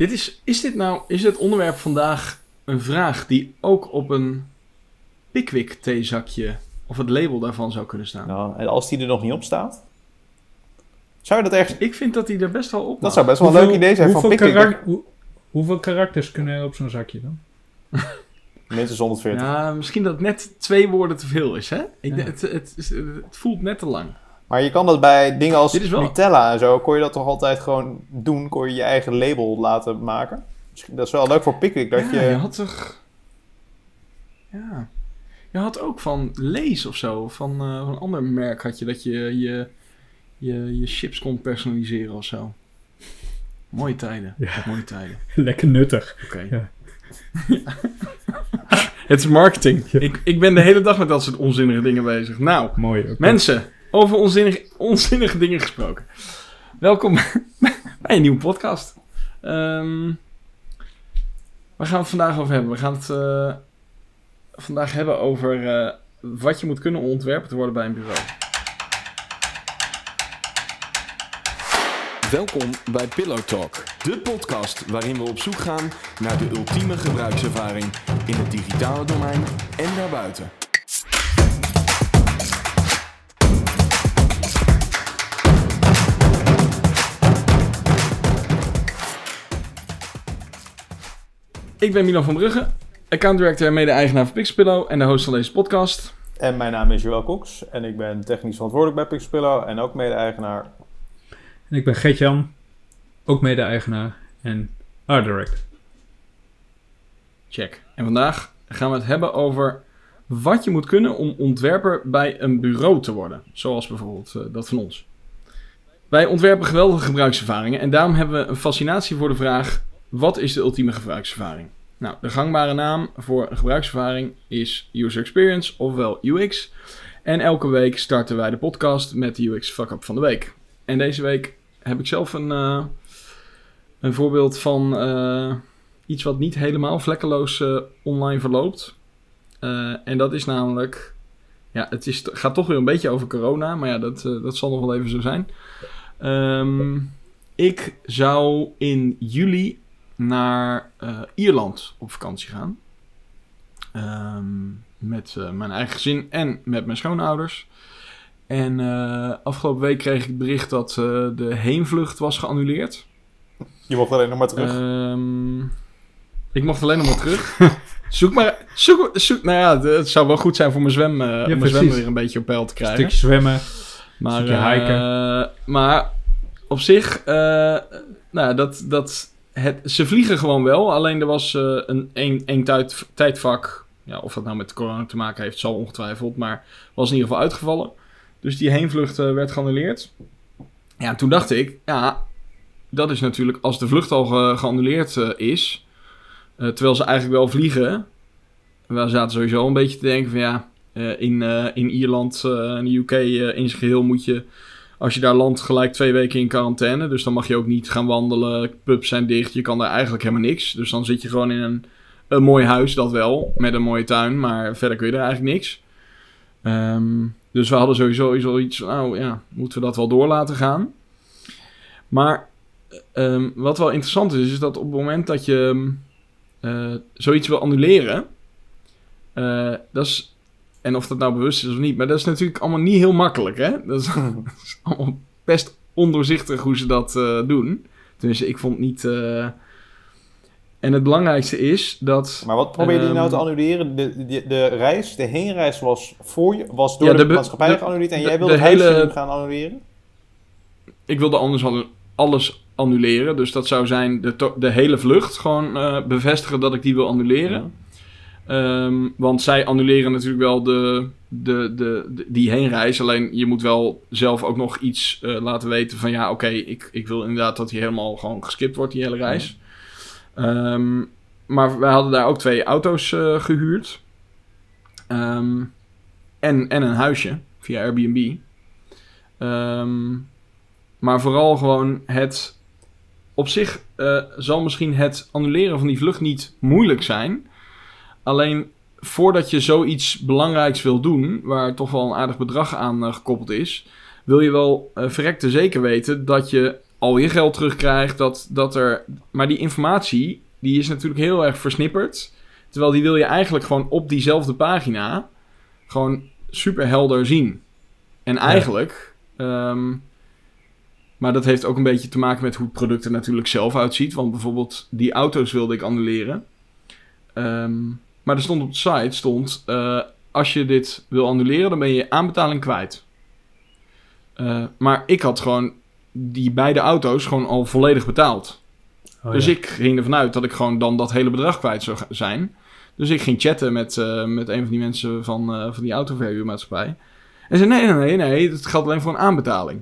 Dit is, is dit nou, is het onderwerp vandaag een vraag die ook op een Pickwick theezakje of het label daarvan zou kunnen staan? Nou, en als die er nog niet op staat, zou je dat ergens... Ik vind dat hij er best wel op Dat zou best wel een leuk idee zijn van hoeveel, Pickwick. karak- hoe- hoeveel karakters kunnen er op zo'n zakje dan? Minstens 140. Ja, misschien dat net twee woorden te veel is, hè? Ik, Ja. het, het, het voelt net te lang. Maar je kan dat bij dingen als Nutella en zo, kon je dat toch altijd gewoon doen? Kon je je eigen label laten maken? Misschien- Dat is wel leuk voor Pickwick, dat ja, je... je had toch... Ja. Je had ook van Lees of zo, van, eh, van een ander merk had je dat je je, je je chips kon personaliseren of zo. Mooie tijden. Ja. Mooie tijden. Lekker nuttig. Oké. Ja. Het is marketing. Ja. Ik, ik ben de hele dag met dat soort onzinnige dingen bezig. Nou, Mooi. mensen, over onzinnige, onzinnige dingen gesproken. Welkom bij een nieuwe podcast. Ehm, waar gaan het vandaag over hebben? We gaan het eh, vandaag hebben over eh, wat je moet kunnen om ontwerper te worden bij een bureau. Welkom bij Pillow Talk, de podcast waarin we op zoek gaan naar de ultieme gebruikservaring in het digitale domein en daarbuiten. Ik ben Milan van Brugge, account director en mede-eigenaar van Pixpillow en de host van deze podcast. En mijn naam is Joël Cox en ik ben technisch verantwoordelijk bij Pixpillow en ook mede-eigenaar. En ik ben Gert-Jan, ook mede-eigenaar en art director. Check. En vandaag gaan we het hebben over wat je moet kunnen om ontwerper bij een bureau te worden. Zoals bijvoorbeeld eh, dat van ons. Wij ontwerpen geweldige gebruikservaringen en daarom hebben we een fascinatie voor de vraag: wat is de ultieme gebruikservaring? Nou, de gangbare naam voor een gebruikservaring is User Experience, ofwel UX. En elke week starten wij de podcast met de UX Fuck-up van de week. En deze week heb ik zelf een, eh, een voorbeeld van eh, iets wat niet helemaal vlekkeloos eh, online verloopt. En dat is namelijk. Ja, het is, gaat toch weer een beetje over corona, maar ja, dat, dat zal nog wel even zo zijn. Ehm, ik zou in juli naar eh, Ierland op vakantie gaan. Ehm, met eh, mijn eigen gezin en met mijn schoonouders. En eh, afgelopen week kreeg ik het bericht dat eh, de heenvlucht was geannuleerd. Je mocht alleen nog maar terug. Ehm, ik mocht alleen nog maar terug. zoek maar. Zoek, zoek, nou ja, het zou wel goed zijn voor mijn zwem. om mijn zwemmen weer een beetje op peil te krijgen. Stukje zwemmen. maar, stukje eh, hiken. maar op zich, eh, nou, dat, dat, het, ze vliegen gewoon wel. Alleen er was eh, een, een, tijd, tijdvak. Ja, of dat nou met corona te maken heeft, zal ongetwijfeld. Maar was in ieder geval uitgevallen. Dus die heenvlucht eh, werd geannuleerd. Ja, toen dacht ik, ja, dat is natuurlijk als de vlucht al ge- geannuleerd eh, is. eh, terwijl ze eigenlijk wel vliegen. We zaten sowieso een beetje te denken van ja, eh, in, eh, in Ierland eh, en de UK eh, in zijn geheel moet je, als je daar landt, gelijk twee weken in quarantaine. Dus dan mag je ook niet gaan wandelen, pubs zijn dicht, je kan daar eigenlijk helemaal niks. Dus dan zit je gewoon in een, een mooi huis, dat wel, met een mooie tuin, maar verder kun je er eigenlijk niks. Ehm, dus we hadden sowieso van, nou ja, moeten we dat wel door laten gaan. Maar ehm, wat wel interessant is, is dat op het moment dat je eh, zoiets wil annuleren, eh, dat is, en of dat nou bewust is of niet, maar dat is natuurlijk allemaal niet heel makkelijk, hè? Dat is, dat is allemaal best ondoorzichtig hoe ze dat eh, doen. Tenminste, ik vond niet... eh, En het belangrijkste is dat... Maar wat probeer je nou Ehm, te annuleren? De, de, de reis, de heenreis was, voor je, was door Ja, de, de maatschappij de- geannuleerd en de- jij de wilde het huis hele- gaan annuleren? Ik wilde anders al alles annuleren. Dus dat zou zijn de, de hele vlucht gewoon eh, bevestigen dat ik die wil annuleren. Ehm, want zij annuleren natuurlijk wel de, de, de, de- die heenreis. Alleen je moet wel zelf ook nog iets eh, laten weten van ja, oké, ik, ik wil inderdaad dat die helemaal gewoon geskipt wordt, die hele reis. Ehm, maar wij hadden daar ook twee auto's eh, gehuurd. Ehm, en, en een huisje via Airbnb. Maar vooral gewoon het. Op zich eh, zal misschien het annuleren van die vlucht niet moeilijk zijn. Alleen voordat je zoiets belangrijks wil doen, waar toch wel een aardig bedrag aan eh, gekoppeld is, wil je wel eh verrekte zeker weten dat je al je geld terugkrijgt. Dat, dat er, maar die informatie, die is natuurlijk heel erg versnipperd. Terwijl die wil je eigenlijk gewoon op diezelfde pagina gewoon super helder zien. En eigenlijk, ehm, maar dat heeft ook een beetje te maken met hoe het product er natuurlijk zelf uitziet. Want bijvoorbeeld die auto's wilde ik annuleren. Ehm, maar er stond op de site, stond, eh, als je dit wil annuleren, dan ben je aanbetaling kwijt. Eh, maar ik had gewoon die beide auto's gewoon al volledig betaald. Oh, dus ja. ik ging ervan uit dat ik gewoon dan dat hele bedrag kwijt zou zijn. Dus ik ging chatten met, eh, met een van die mensen van, van die autoverhuurmaatschappij. En zei, nee, nee, nee, nee, het geldt alleen voor een aanbetaling.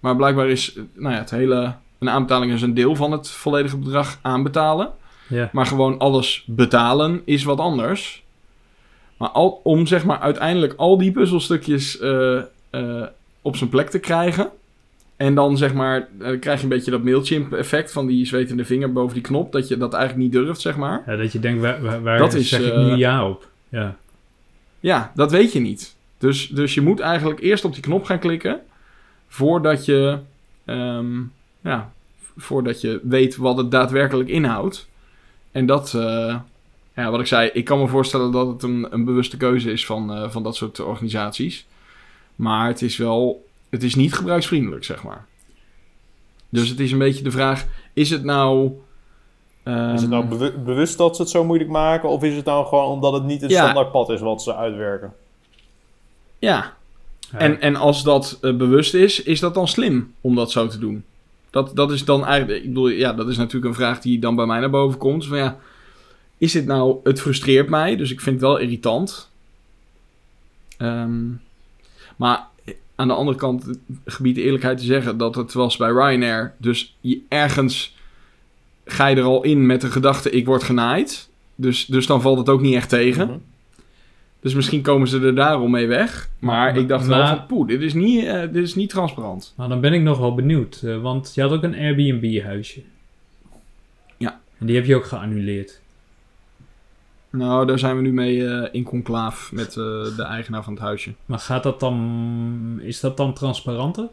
Maar blijkbaar is, nou ja, het hele... Een aanbetaling is een deel van het volledige bedrag aanbetalen. Ja. Maar gewoon alles betalen is wat anders. Maar al, om zeg maar uiteindelijk al die puzzelstukjes eh, eh, op zijn plek te krijgen. En dan zeg maar, eh, krijg je een beetje dat Mailchimp effect van die zwetende vinger boven die knop. Dat je dat eigenlijk niet durft, zeg maar. Ja, dat je denkt, waar, waar, Dat is, zeg ik nu ja op? Ja. Ja, dat weet je niet. Dus, dus je moet eigenlijk eerst op die knop gaan klikken. Voordat je, ehm, ja, voordat je weet wat het daadwerkelijk inhoudt. En dat, eh, ja, wat ik zei, ik kan me voorstellen dat het een, een bewuste keuze is van, eh, van dat soort organisaties. Maar het is wel, het is niet gebruiksvriendelijk, zeg maar. Dus het is een beetje de vraag, is het nou... Is het nou ehm, bewu- bewust dat ze het zo moeilijk maken? Of is het nou gewoon omdat het niet het Ja. standaard pad is wat ze uitwerken? Ja, Ja. En, en als dat eh, bewust is, is dat dan slim om dat zo te doen? Dat, dat is dan eigenlijk, ik bedoel, ja, dat is natuurlijk een vraag die dan bij mij naar boven komt. Van ja, is dit nou, het frustreert mij, dus ik vind het wel irritant. Ehm, maar aan de andere kant gebied de eerlijkheid te zeggen dat het was bij Ryanair. Dus je, ergens ga je er al in met de gedachte, ik word genaaid. Dus, dus dan valt het ook niet echt tegen. Mhm. Dus misschien komen ze er daarom mee weg. Maar ik dacht wel van, poeh, dit is niet, eh, dit is niet transparant. Maar dan ben ik nog wel benieuwd. eh, want je had ook een Airbnb-huisje. Ja. En die heb je ook geannuleerd. Nou, daar zijn we nu mee eh, in conclaaf met de eigenaar van het huisje. Maar gaat dat dan... Is dat dan transparanter?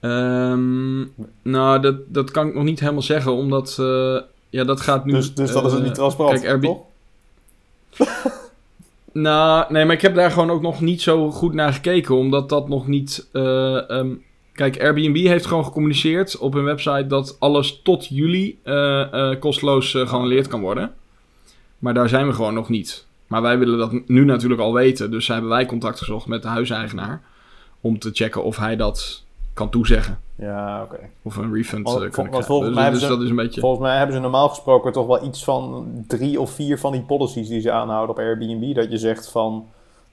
Ehm, nou, dat, dat kan ik nog niet helemaal zeggen, omdat... ja, dat gaat nu... Dus, dus dat is het eh, niet transparant, Kijk, Airbnb-? Nou, nee, maar ik heb daar gewoon ook nog niet zo goed naar gekeken, omdat dat nog niet. eh, ehm, kijk, Airbnb heeft gewoon gecommuniceerd op hun website dat alles tot juli eh, eh, kosteloos geannuleerd kan worden. Maar daar zijn we gewoon nog niet. Maar wij willen dat nu natuurlijk al weten, dus hebben wij contact gezocht met de huiseigenaar om te checken of hij dat kan toezeggen. Ja, oké. Of een refund eh, vol- kunnen krijgen. volgens Dus, mij dus hebben ze- dat is een beetje... Volgens mij hebben ze normaal gesproken toch wel iets van drie of vier van die policies die ze aanhouden op Airbnb. Dat je zegt van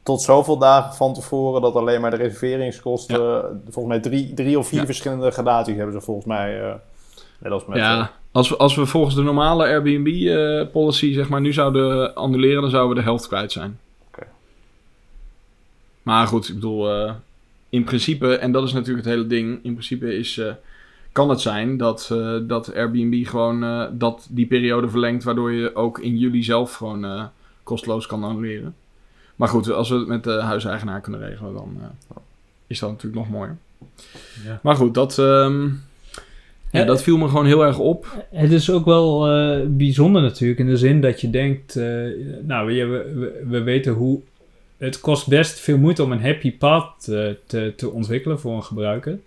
tot zoveel dagen van tevoren dat alleen maar de reserveringskosten. Volgens mij drie, drie of vier Ja. verschillende gradaties hebben ze volgens mij. eh net als met. Ja, als we, als we volgens de normale Airbnb-policy zeg maar nu zouden annuleren, dan zouden we de helft kwijt zijn. Oké. Maar goed, ik bedoel, eh, in principe, en dat is natuurlijk het hele ding, in principe is, eh, kan het zijn dat, eh, dat Airbnb gewoon eh, dat die periode verlengt, waardoor je ook in juli zelf gewoon eh, kosteloos kan annuleren. Maar goed, als we het met de huiseigenaar kunnen regelen, dan eh, is dat natuurlijk nog mooier. Ja. Maar goed, dat, ehm, ja, Ja, dat viel me gewoon heel erg op. Het is ook wel eh, bijzonder natuurlijk in de zin dat je denkt, eh, nou we, we, we weten hoe, het kost best veel moeite om een happy path te, te ontwikkelen voor een gebruiker.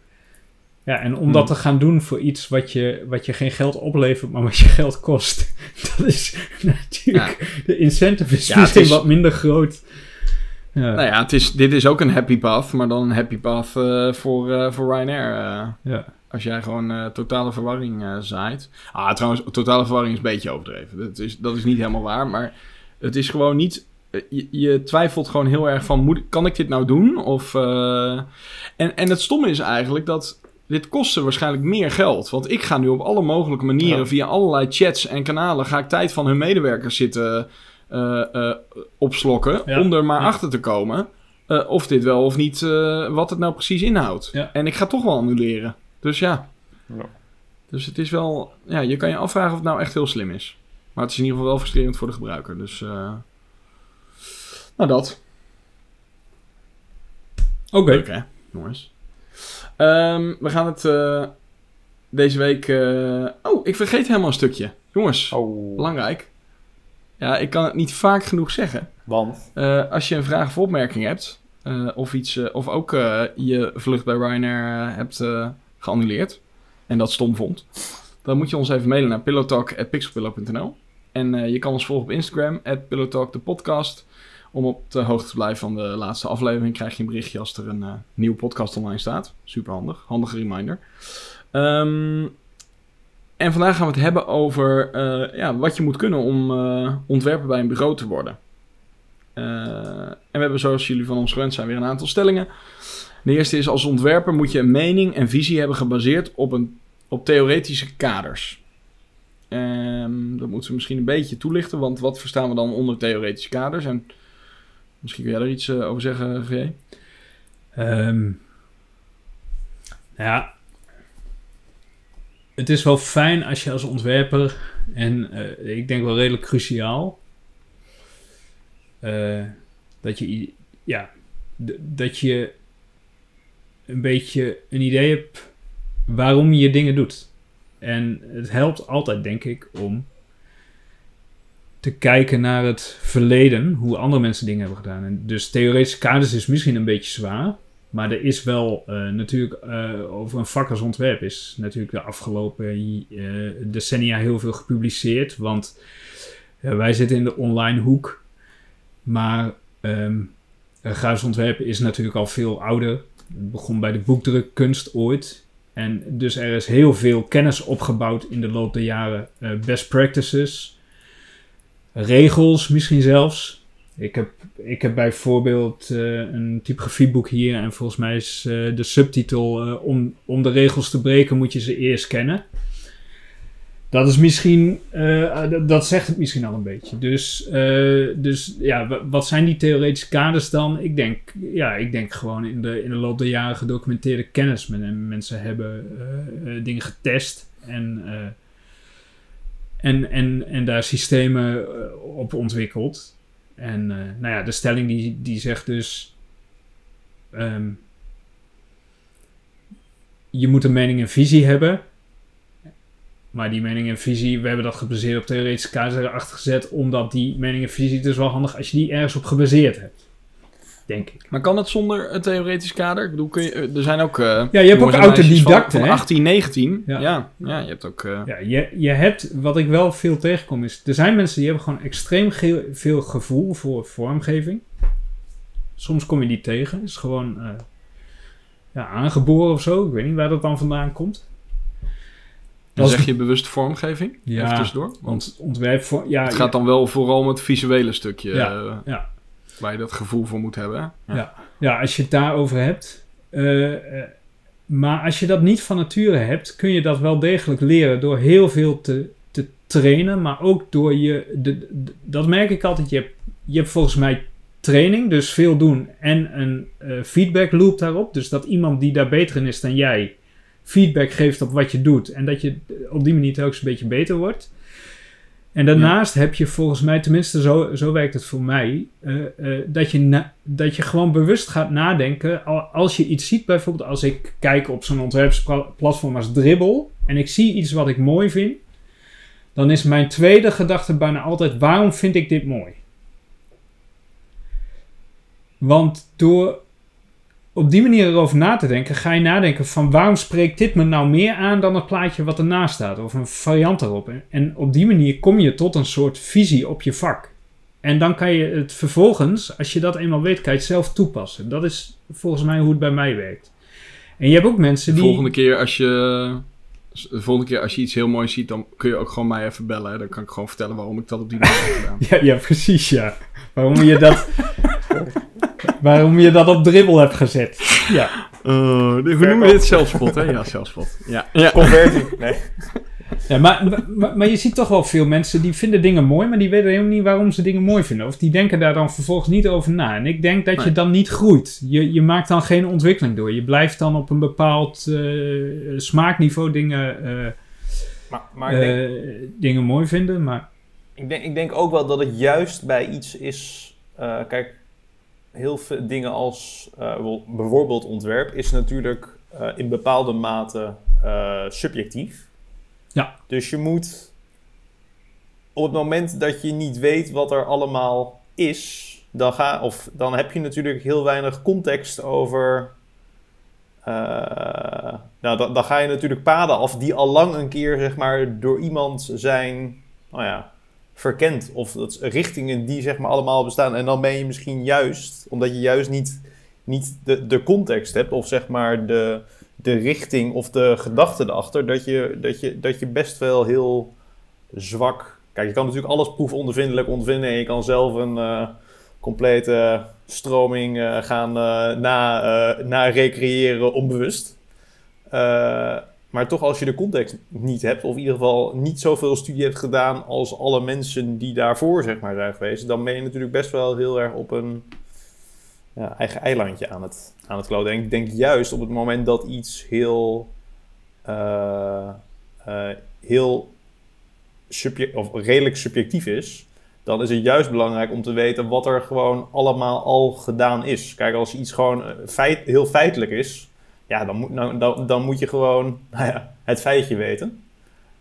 Ja, en om dat Hmm. te gaan doen voor iets wat je, wat je geen geld oplevert, maar wat je geld kost, dat is natuurlijk, de incentive is Ja, het misschien is- wat minder groot. Ja, Nou ja, het is, dit is ook een happy path, maar dan een happy path eh, voor, eh, voor Ryanair. eh. ja. als jij gewoon totale verwarring zaait. Ah, trouwens, totale verwarring is een beetje overdreven. Dat is, dat is niet helemaal waar, maar het is gewoon niet... eh, Je, je twijfelt gewoon heel erg van, moet, kan ik dit nou doen? Of, eh, en, en het stomme is eigenlijk dat dit kostte waarschijnlijk meer geld. Want ik ga nu op alle mogelijke manieren, Ja. via allerlei chats en kanalen, ga ik tijd van hun medewerkers zitten eh, eh, opslokken. Ja. Om er maar Ja. achter te komen eh, of dit wel of niet, eh, wat het nou precies inhoudt. Ja. En ik ga toch wel annuleren. Dus ja. Ja. Dus het is wel, ja, je kan je afvragen of het nou echt heel slim is. Maar het is in ieder geval wel frustrerend voor de gebruiker. Dus, eh, nou dat. Oké, Leuk hè? jongens. Ehm, we gaan het eh, deze week... eh, Oh, ik vergeet helemaal een stukje. Jongens, Oh, belangrijk. Ja, ik kan het niet vaak genoeg zeggen. want... Eh, als je een vraag of opmerking hebt, of, iets, of ook je vlucht bij Ryanair hebt geannuleerd en dat stom vond, dan moet je ons even mailen naar pillowtalk.pixelpillow.nl. En je kan ons volgen op Instagram, de podcast. Om op de hoogte te blijven van de laatste aflevering krijg je een berichtje als er een eh, nieuwe podcast online staat. Super handig, handige reminder. Ehm, en vandaag gaan we het hebben over eh, ja, wat je moet kunnen om eh, ontwerper bij een bureau te worden. En we hebben zoals jullie van ons gewend zijn weer een aantal stellingen. De eerste is als ontwerper moet je een mening en visie hebben gebaseerd op, een, op theoretische kaders. Ehm, dat moeten we misschien een beetje toelichten, want wat verstaan we dan onder theoretische kaders? Misschien kun jij er iets eh, over zeggen, VJ? Ehm, nou ja, het is wel fijn als je als ontwerper, en eh, ik denk wel redelijk cruciaal, eh, dat je, ja, dat je een beetje een idee hebt waarom je dingen doet. En het helpt altijd, denk ik, om te kijken naar het verleden, hoe andere mensen dingen hebben gedaan. En dus theoretische kaders is misschien een beetje zwaar, maar er is wel eh, natuurlijk eh, over een vak als ontwerp is natuurlijk de afgelopen eh, decennia heel veel gepubliceerd. Want wij zitten in de online hoek. Maar ehm grafisch ontwerpen is natuurlijk al veel ouder. Het begon bij de boekdrukkunst ooit. En dus er is heel veel kennis opgebouwd in de loop der jaren. Best practices, regels misschien zelfs. Ik heb, ik heb bijvoorbeeld eh, een typografieboek hier en volgens mij is eh, de subtitel eh, om, om de regels te breken moet je ze eerst kennen. Dat is misschien, dat- zegt het misschien al een beetje. Dus, dus ja, wa- wat zijn die theoretische kaders dan? Ik denk, ja, ik denk gewoon in de, in de loop der jaren gedocumenteerde kennis. Men, mensen hebben dingen getest en, en, en, en daar systemen eh, op ontwikkeld. En eh, nou ja, de stelling die, die zegt dus... ehm, je moet een mening en visie hebben. Maar die mening en visie, we hebben dat gebaseerd op theoretische kaders erachter gezet. Omdat die mening en visie dus wel handig als je die ergens op gebaseerd hebt. Denk ik. Maar kan het zonder een theoretisch kader? Ik bedoel, kun je, eh, er zijn ook... eh, Ja, je hebt ook autodidacten, van, van hè? 18, 19. Ja. Ja. Ja, je hebt ook... eh, Ja, je, je hebt, wat ik wel veel tegenkom is, er zijn mensen die hebben gewoon extreem ge- veel gevoel voor vormgeving. Soms kom je die tegen, is gewoon eh, ja, aangeboren of zo. Ik weet niet waar dat dan vandaan komt. dan zeg je bewust vormgeving? Ja. Even tussendoor. Want ontwerp voor, ja, het gaat dan wel vooral om het visuele stukje... Ja, ja. Waar je dat gevoel voor moet hebben. Ja. Ja, als je het daarover hebt. eh, eh, maar als je dat niet van nature hebt, kun je dat wel degelijk leren door heel veel te, te trainen. Maar ook door je. De, dat merk ik altijd. Je hebt, je hebt volgens mij training, dus veel doen. En een eh, feedback loop daarop. Dus dat iemand die daar beter in is dan jij. feedback geeft op wat je doet. En dat je op die manier telkens een beetje beter wordt. En daarnaast heb je volgens mij, tenminste zo, zo werkt het voor mij, eh, eh, dat, je na- dat je gewoon bewust gaat nadenken. Al- Als je iets ziet, bijvoorbeeld als ik kijk op zo'n ontwerpsplatform als Dribbble en ik zie iets wat ik mooi vind, dan is mijn tweede gedachte bijna altijd: waarom vind ik dit mooi? Want door op die manier erover na te denken, ga je nadenken van waarom spreekt dit me nou meer aan dan het plaatje wat ernaast staat, of een variant erop. En- op die manier kom je tot een soort visie op je vak. En dan kan je het vervolgens, als je dat eenmaal weet, kan je het zelf toepassen. Dat is volgens mij hoe het bij mij werkt. En je hebt ook mensen De die... volgende keer als je... De volgende keer als je iets heel moois ziet, dan kun je ook gewoon mij even bellen. Hè? Dan kan ik gewoon vertellen waarom ik dat op die manier heb gedaan. Ja, ja, precies, ja. Waarom je dat... waarom je dat op dribbel hebt gezet. Ja. Uh, hoe noemen we dit? Zelfspot, hè? Ja, zelfspot. Ja. ja. Conversie. Nee. Ja, maar, maar, maar je ziet toch wel veel mensen die vinden dingen mooi, maar die weten helemaal niet waarom ze dingen mooi vinden. Of die denken daar dan vervolgens niet over na. En ik denk dat je dan niet groeit. Je, je maakt dan geen ontwikkeling door. Je blijft dan op een bepaald eh, smaakniveau dingen, eh, Maar, maar ik, denk, eh, dingen mooi vinden. Maar ik, denk, ik denk ook wel dat het juist bij iets is... eh, kijk, heel veel dingen als eh, bijvoorbeeld ontwerp is natuurlijk eh, in bepaalde mate eh, subjectief. Ja. Dus je moet op het moment dat je niet weet wat er allemaal is, dan, ga, of, dan heb je natuurlijk heel weinig context over. nou, dan, dan ga je natuurlijk paden af die al lang een keer zeg maar, door iemand zijn nou ja, verkend. Of dat richtingen die zeg maar, allemaal bestaan. En dan ben je misschien juist, omdat je juist niet, niet de, de context hebt, of zeg maar de, de richting of de gedachte erachter, dat je, dat, je, dat je best wel heel zwak. Kijk, je kan natuurlijk alles proefondervindelijk ondervinden en je kan zelf een eh, complete stroming eh, gaan eh, na, na recreëren onbewust. Eh, maar toch, als je de context niet hebt, of in ieder geval niet zoveel studie hebt gedaan als alle mensen die daarvoor zeg maar, zijn geweest, dan ben je natuurlijk best wel heel erg op een ja, eigen eilandje aan het, aan het kloten. En ik denk juist op het moment dat iets heel, eh, eh, heel of redelijk subjectief is, dan is het juist belangrijk om te weten wat er gewoon allemaal al gedaan is. Kijk, als iets gewoon eh, feit, heel feitelijk is, ja, dan moet, nou, dan, dan moet je gewoon nou ja, het feitje weten.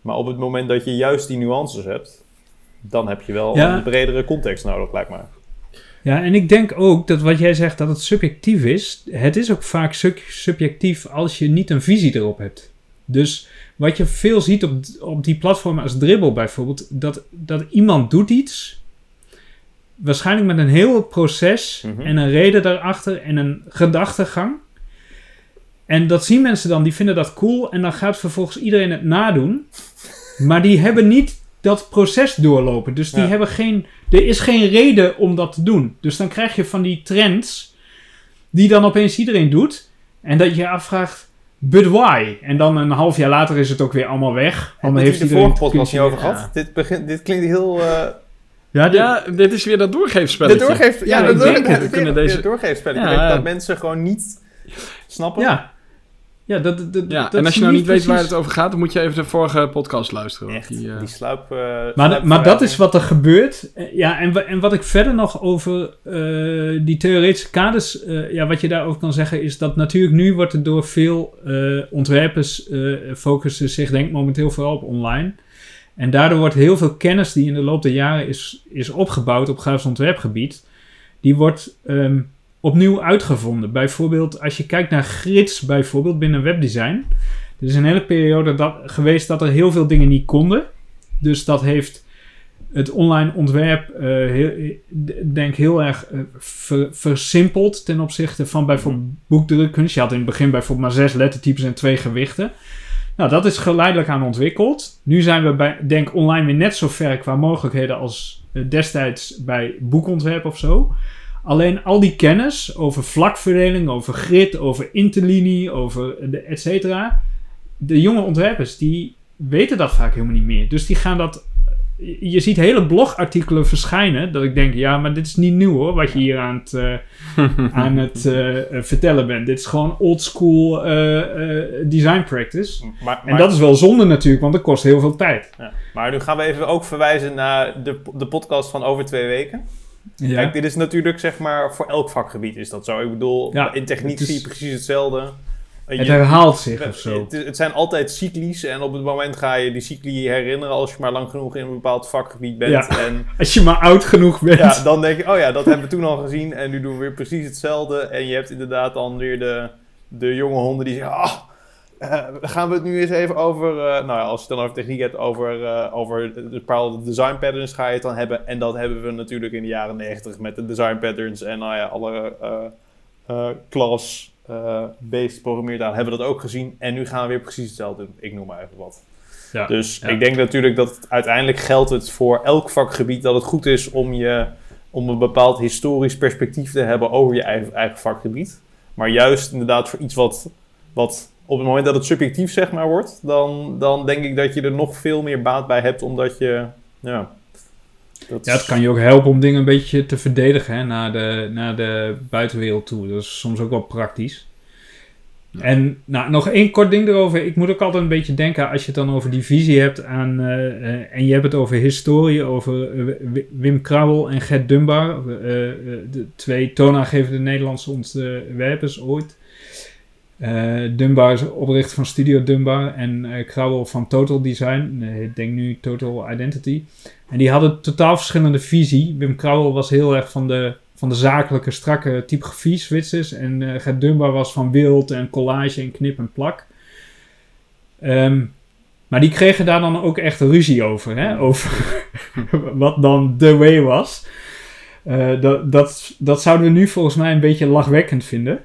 Maar op het moment dat je juist die nuances hebt, dan heb je wel Ja. een bredere context nodig, lijkt mij. Ja, en ik denk ook dat wat jij zegt dat het subjectief is, het is ook vaak sub- subjectief als je niet een visie erop hebt. Dus wat je veel ziet op, op die platformen als Dribbble bijvoorbeeld, dat, dat iemand doet iets, waarschijnlijk met een heel proces Mhm. en een reden daarachter en een gedachtegang. En dat zien mensen dan, die vinden dat cool en dan gaat vervolgens iedereen het nadoen. Maar die hebben niet dat proces doorlopen. Dus die Ja. hebben geen. Er is geen reden om dat te doen. Dus dan krijg je van die trends. die dan opeens iedereen doet. En dat je je afvraagt. But why? En dan een half jaar later is het ook weer allemaal weg. Want heeft de vorige podcast niet over ja. gehad? Dit, begint, dit klinkt heel... eh Ja, dit- Ja, dit is weer dat doorgeefspelletje. de doorgeef, ja, Ja, de ik door, denk ja, het. de We kunnen weer- deze- weer doorgeefspelletje. Ja. Dat, dat mensen gewoon niet snappen. ja. Ja, dat, dat, dat- Ja, dat en als je nou niet weet waar het over gaat, dan moet je even de vorige podcast luisteren. Echt, Die, eh, die sluip... eh, Maar, maar dat is wat er gebeurt. Ja, en, en wat ik verder nog over eh, die theoretische kaders, eh, ja, wat je daarover kan zeggen, is dat natuurlijk nu wordt er door veel eh, ontwerpers eh, focussen zich denk ik momenteel vooral op online. En daardoor wordt heel veel kennis die in de loop der jaren is, is opgebouwd op grafisch ontwerpgebied, die wordt ehm, opnieuw uitgevonden. Bijvoorbeeld als je kijkt naar grids bijvoorbeeld binnen webdesign. Er is een hele periode dat, geweest dat er heel veel dingen niet konden. Dus dat heeft het online ontwerp, eh, heel, d- denk heel erg eh, ver- versimpeld ten opzichte van bijvoorbeeld boekdrukkunst. Je had in het begin bijvoorbeeld maar zes lettertypes en twee gewichten. Nou, dat is geleidelijk aan ontwikkeld. Nu zijn we bij, denk online weer net zo ver qua mogelijkheden als eh, destijds bij boekontwerp of zo. Alleen al die kennis over vlakverdeling, over grid, over interlinie, over de et cetera. De jonge ontwerpers die weten dat vaak helemaal niet meer. Dus die gaan dat. Je ziet hele blogartikelen verschijnen. Dat ik denk, ja, maar dit is niet nieuw hoor. Wat je hier aan het, eh, aan het eh, eh, vertellen bent. Dit is gewoon old school eh, eh, design practice. Maar, En dat is wel zonde natuurlijk, want dat kost heel veel tijd. ja. maar nu gaan we even ook verwijzen naar de, de podcast van over twee weken. Ja. Kijk, dit is natuurlijk zeg maar voor elk vakgebied is dat zo. Ik bedoel, Ja, in techniek is- zie je precies hetzelfde. het herhaalt zich of zo. Het, het zijn altijd cyclies en op het moment ga je die cycli herinneren als je maar lang genoeg in een bepaald vakgebied bent. Ja. En Als je maar oud genoeg bent. ja, dan denk je, oh ja, dat hebben we toen al gezien en nu doen we weer precies hetzelfde. En je hebt inderdaad dan weer de, de jonge honden die zeggen, ah, eh, gaan we het nu eens even over, eh, nou ja, als je het dan over techniek hebt, over, eh, over de bepaalde design patterns ga je het dan hebben. En dat hebben we natuurlijk in de jaren negentig met de design patterns en nou ja, alle eh eh, class eh, based programmeertaal hebben we dat ook gezien. En nu gaan we weer precies hetzelfde doen. Ik noem maar even wat. Ja. Dus Ja. ik denk natuurlijk dat het, uiteindelijk geldt het voor elk vakgebied dat het goed is om, je, om een bepaald historisch perspectief te hebben over je eigen, eigen vakgebied. Maar juist inderdaad voor iets wat, wat op het moment dat het subjectief zeg maar wordt, dan, dan denk ik dat je er nog veel meer baat bij hebt, omdat je, ja... Dat Ja, het kan je ook helpen om dingen een beetje te verdedigen hè, naar, de, naar de buitenwereld toe. Dat is soms ook wel praktisch. En nou, nog één kort ding erover. Ik moet ook altijd een beetje denken als je het dan over die visie hebt aan, eh, eh, en je hebt het over historie, over eh, Wi- Wim Krabbel en Gert Dunbar, eh, eh, de twee toonaangevende Nederlandse ontwerpers ooit. Eh, Dunbar is oprichter van Studio Dunbar en Krabbel van Total Design, ik denk nu Total Identity. En die hadden totaal verschillende visie. Wim Krabbel was heel erg van de, van de zakelijke, strakke typografie switches. En eh Gert Dunbar was van beeld en collage en knip en plak. Ehm, maar die kregen daar dan ook echt ruzie over. Hè? Over wat dan de way was. Dat, dat, dat zouden we nu volgens mij een beetje lachwekkend vinden.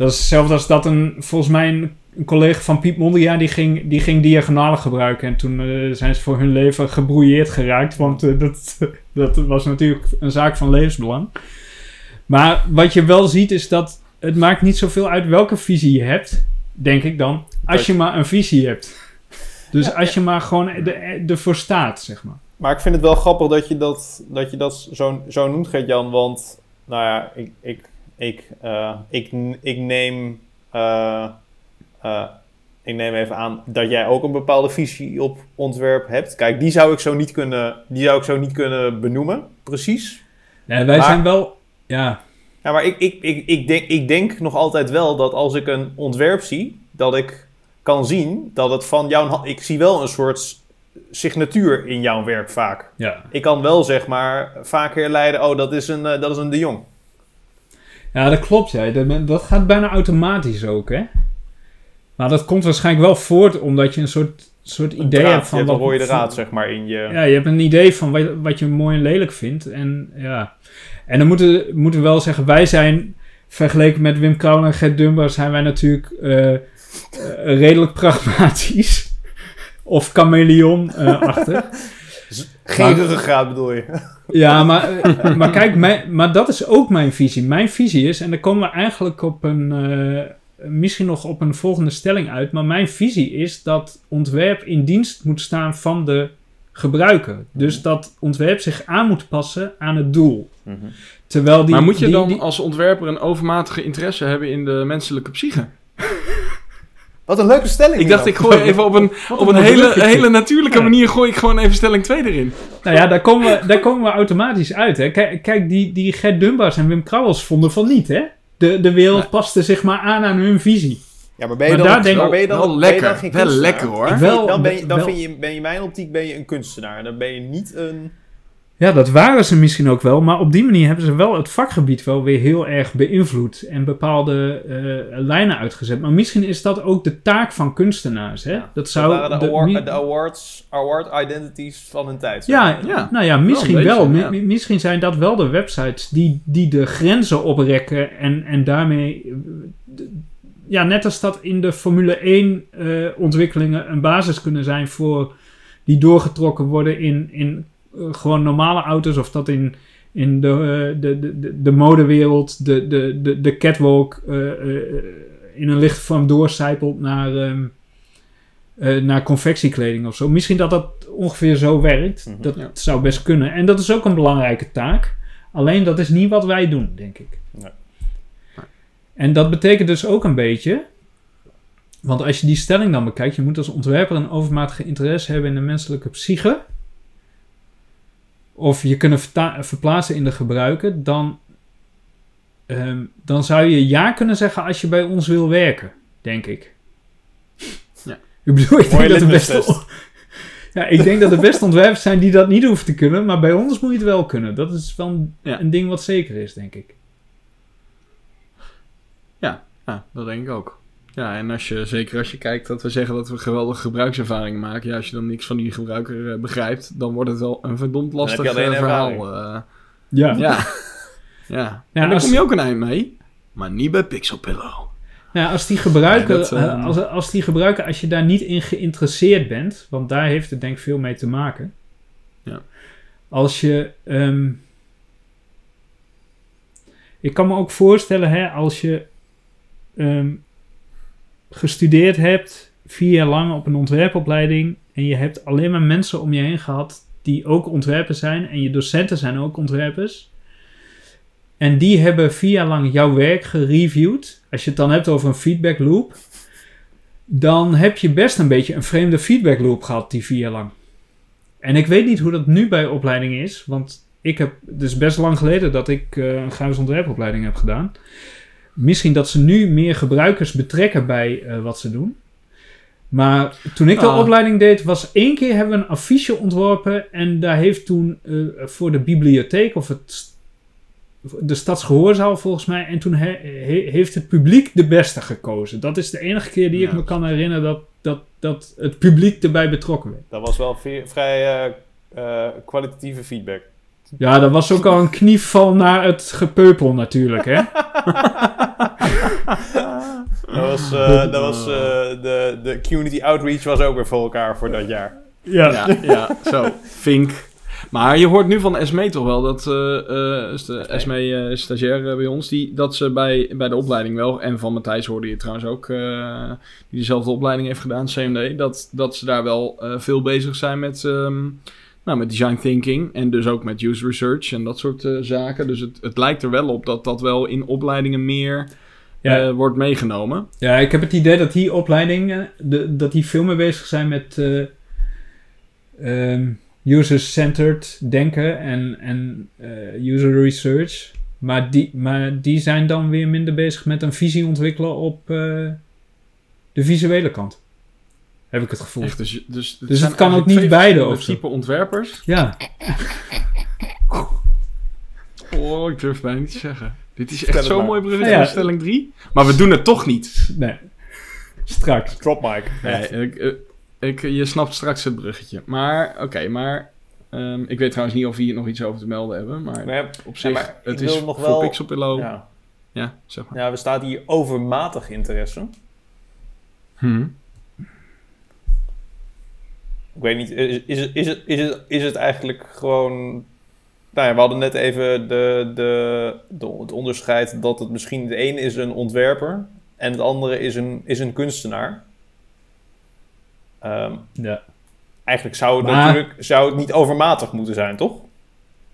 Dat is hetzelfde als dat een, volgens mij een, een collega van Piet Mondia, die ging, die ging diagonalen gebruiken. En toen eh, zijn ze voor hun leven gebrouilleerd geraakt. Want eh, dat, dat was natuurlijk een zaak van levensbelang. Maar wat je wel ziet is dat het maakt niet zoveel uit welke visie je hebt, denk ik dan. Als je maar een visie hebt. Dus als je maar gewoon de, ervoor staat, zeg maar. Maar ik vind het wel grappig dat je dat, dat, je dat zo, zo noemt, Gert-Jan. Want, nou ja, ik, ik, ik, eh, ik, ik neem... eh, eh, ik neem even aan dat jij ook een bepaalde visie op ontwerp hebt. Kijk, die zou ik zo niet kunnen, die zou ik zo niet kunnen benoemen, precies. Nee, wij Maar- zijn wel... Ja, Ja, maar ik, ik, ik, ik, denk, ik denk nog altijd wel dat als ik een ontwerp zie, dat ik kan zien dat het van jouw... Ik zie wel een soort signatuur in jouw werk vaak. ja. Ik kan wel zeg maar vaak herleiden, oh, dat is een, dat is een de Jong. Ja, dat klopt. Ja. Dat, dat gaat bijna automatisch ook, hè? Maar dat komt waarschijnlijk wel voort omdat je een soort, soort Een idee draad, hebt van... je hebt een wat- rode draad zeg maar in je... Ja, je hebt een idee van wat, wat je mooi en lelijk vindt. En ja... En dan moeten, moeten we wel zeggen, wij zijn... Vergeleken met Wim Krauwen en Gert Dunbar zijn wij natuurlijk eh, eh, redelijk pragmatisch. Of chameleon-achtig. Geen ruggengraat bedoel je? Ja, maar, eh, maar kijk, mijn, maar dat is ook mijn visie. Mijn visie is, en dan komen we eigenlijk op een, eh, misschien nog op een volgende stelling uit, maar mijn visie is dat ontwerp in dienst moet staan van de gebruiker. Dus dat ontwerp zich aan moet passen aan het doel. Terwijl die, maar moet je die- dan die- als ontwerper een overmatige interesse hebben in de menselijke psyche? Wat een leuke stelling. Ik dacht, ik gooi even op een, op een hele, hele natuurlijke Ja. manier gooi ik gewoon even stelling 2 erin. Nou ja, daar komen we, daar komen we automatisch uit. Hè. Kijk, kijk die, die Gert Dunbars en Wim Krauwels vonden van niet. Hè? De, de wereld paste zich maar aan aan hun visie. Ja, maar ben je Maar dan, daar denk ik maar ben je dan, wel ben je lekker. dan geen Wel lekker, hoor. Wel- dan ben je, dan wel- vind je, ben je in mijn optiek ben je een kunstenaar. Dan ben je niet een... Ja, dat waren ze misschien ook wel. Maar op die manier hebben ze wel het vakgebied wel weer heel erg beïnvloed. En bepaalde eh, lijnen uitgezet. Maar misschien is dat ook de taak van kunstenaars. Hè? Dat zou. dat waren de, de- award, de awards, award identities van hun tijd. ja, Ja. nou ja, misschien Wel beetje, ja. Misschien zijn dat wel de websites die, die de grenzen oprekken. En, en daarmee. eh, Ja, net als dat in de Formule 1 eh, ontwikkelingen een basis kunnen zijn voor. die doorgetrokken worden in, in gewoon normale auto's. Of dat in, in de, eh, de, de, de, de modewereld, de, de, de, de catwalk. eh, eh, in een lichte vorm doorcijpelt naar. ehm, eh, naar confectiekleding of zo. Misschien dat dat ongeveer zo werkt. Mhm. Dat Ja. zou best kunnen. En dat is ook een belangrijke taak. Alleen dat is niet wat wij doen, denk ik. Nee. En dat betekent dus ook een beetje. Want als je die stelling dan bekijkt, je moet als ontwerper een overmatige interesse hebben in de menselijke psyche. Of je kunnen verplaatsen in de gebruiker, dan, ehm, dan zou je ja kunnen zeggen als je bij ons wil werken, denk ik. Ja. Ik bedoel, ik denk dat er best, litmus-test. ja, ik denk dat er best ontwerpers zijn die dat niet hoeven te kunnen, maar bij ons moet je het wel kunnen. Dat is wel een, Ja. een ding wat zeker is, denk ik. Ja, dat denk ik ook. Ja, en als je, zeker als je kijkt dat we zeggen dat we geweldige gebruikservaringen maken. Ja, als je dan niks van die gebruiker eh, begrijpt, dan wordt het wel een verdomd heb je lastig eh, verhaal. eh. Ja. ja. ja. Ja, en daar als- kom je ook een eind mee. Maar niet bij Pixel Pillow. Ja, als die gebruiker, dat, als, als die gebruiker, als je daar niet in geïnteresseerd bent, want daar heeft het denk ik veel mee te maken. Ja. Als je, ehm, ik kan me ook voorstellen, hè, als je ehm, gestudeerd hebt, vier jaar lang op een ontwerpopleiding, en je hebt alleen maar mensen om je heen gehad die ook ontwerpers zijn, en je docenten zijn ook ontwerpers. En die hebben vier jaar lang jouw werk gereviewd. Als je het dan hebt over een feedback loop. Dan heb je best een beetje een vreemde feedback loop gehad die vier jaar lang. En ik weet niet hoe dat nu bij opleidingen is. Want ik heb, is best lang geleden dat ik eh, een grafisch ontwerpopleiding heb gedaan. Misschien dat ze nu meer gebruikers betrekken bij eh, wat ze doen. Maar toen ik de Ah. opleiding deed, was één keer hebben we een affiche ontworpen. En daar heeft toen eh, voor de bibliotheek of het, de stadsgehoorzaal volgens mij. En toen he- he- heeft het publiek de beste gekozen. Dat is de enige keer die ik me kan herinneren dat, dat, dat het publiek erbij betrokken werd. Dat was wel vrij eh, kwalitatieve feedback. Ja, dat was ook al een knieval naar het gepeupel natuurlijk, hè? Dat was, eh, dat was eh, de, de community outreach was ook weer voor elkaar voor dat jaar. Ja, ja, zo. Vink. Maar je hoort nu van Esme toch wel dat eh, eh, is de Esme eh, is stagiair eh, bij ons, die, dat ze bij, bij de opleiding wel, en van Matthijs hoorde je trouwens ook, eh, die dezelfde opleiding heeft gedaan, CMD, dat, dat ze daar wel eh, veel bezig zijn met, ehm, nou, met design thinking en dus ook met user research en dat soort zaken. Dus het, het lijkt er wel op dat dat wel in opleidingen meer Ja. eh, wordt meegenomen. Ja, ik heb het idee dat die opleidingen, de, dat die veel meer bezig zijn met eh, ehm, user-centered denken en, en eh, user research. Maar die, maar die zijn dan weer minder bezig met een visie ontwikkelen op eh, de visuele kant. Heb ik het gevoel. Echt, dus, dus, het zijn kan ook niet twee beide of type ontwerpers. Ja, Oh, ik durf bijna niet te zeggen. Dit is echt zo'n mooi bruggetje Ja, stelling 3. Maar we doen het toch niet. nee. Straks. Drop mic. Nee, ik, eh, ik, je snapt straks het bruggetje. Maar, oké, maar... ehm, ik weet trouwens niet of we hier nog iets over te melden hebben. Maar Nee, op zich, maar het is nog voor wel- Pixelpillow... Ja. ja. zeg maar. ja, we staan hier overmatig interesse. Hm. Ik weet niet, is, is, het, is, het, is, het, is het eigenlijk gewoon... Nou ja, we hadden net even de, de, de, het onderscheid dat het misschien... De ene is een ontwerper en het andere is een, is een kunstenaar. Ehm, Ja. eigenlijk zou het Maar- natuurlijk zou het niet overmatig moeten zijn, toch?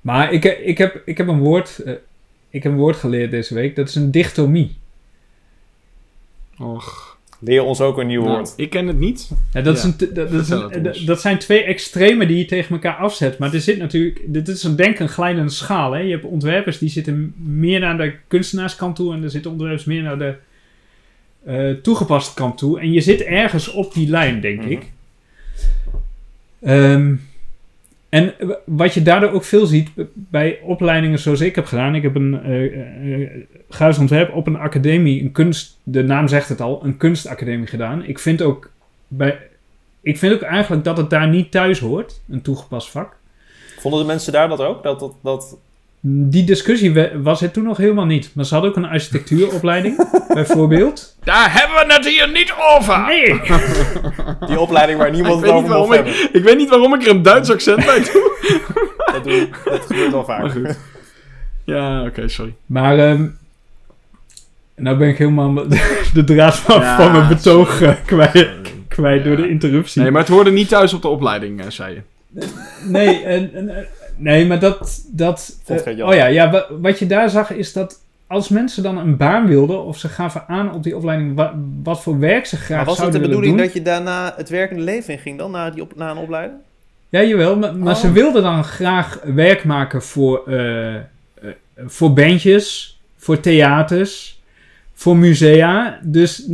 Maar ik, ik, heb, ik heb een woord... eh, ik heb een woord geleerd deze week. Dat is een dichtomie. Och. Leer ons ook een nieuw Nou, woord. ik ken het niet. Ja, dat, is een, dat, dat, is vertel een- het ons. dat zijn twee extremen die je tegen elkaar afzet. Maar er zit natuurlijk, dit is een denk een glijdende schaal. Hè? Je hebt ontwerpers die zitten meer naar de kunstenaarskant toe. En er zitten ontwerpers meer naar de eh toegepaste kant toe. En je zit ergens op die lijn, denk Mhm. ik. Ehm, en wat je daardoor ook veel ziet bij opleidingen zoals ik heb gedaan. Ik heb een ontwerp op een academie, een kunst, de naam zegt het al, een kunstacademie gedaan. Ik vind ook bij, ik vind ook eigenlijk dat het daar niet thuis hoort, een toegepast vak. Vonden de mensen daar dat ook? Dat, dat... Die discussie was er toen nog helemaal niet. Maar ze hadden ook een architectuuropleiding, bijvoorbeeld. Daar hebben we het hier niet over! Nee! Die opleiding waar niemand ik, het weet niet over mocht waarom hebben. ik, ik weet niet waarom ik er een Duits accent bij doe. Dat, doe, dat gebeurt wel vaak. Maar goed. Ja, oké, sorry. Maar, ehm nou ben ik helemaal de, draad van, Ja, van mijn betoog eh, kwijt, kwijt door de interruptie. Nee, maar het hoorde niet thuis op de opleiding, eh, zei je. Nee, en, en, eh, nee maar dat... dat eh, oh ja, ja wa- wat je daar zag is dat als mensen dan een baan wilden... of ze gaven aan op die opleiding wa- wat voor werk ze graag Maar was het de zouden willen bedoeling doen. dat je daarna het werkende leven in ging dan, na, die op, na een opleiding? Ja, jawel, maar, maar Oh. ze wilden dan graag werk maken voor, eh, eh, voor bandjes, voor theaters, voor musea. Dus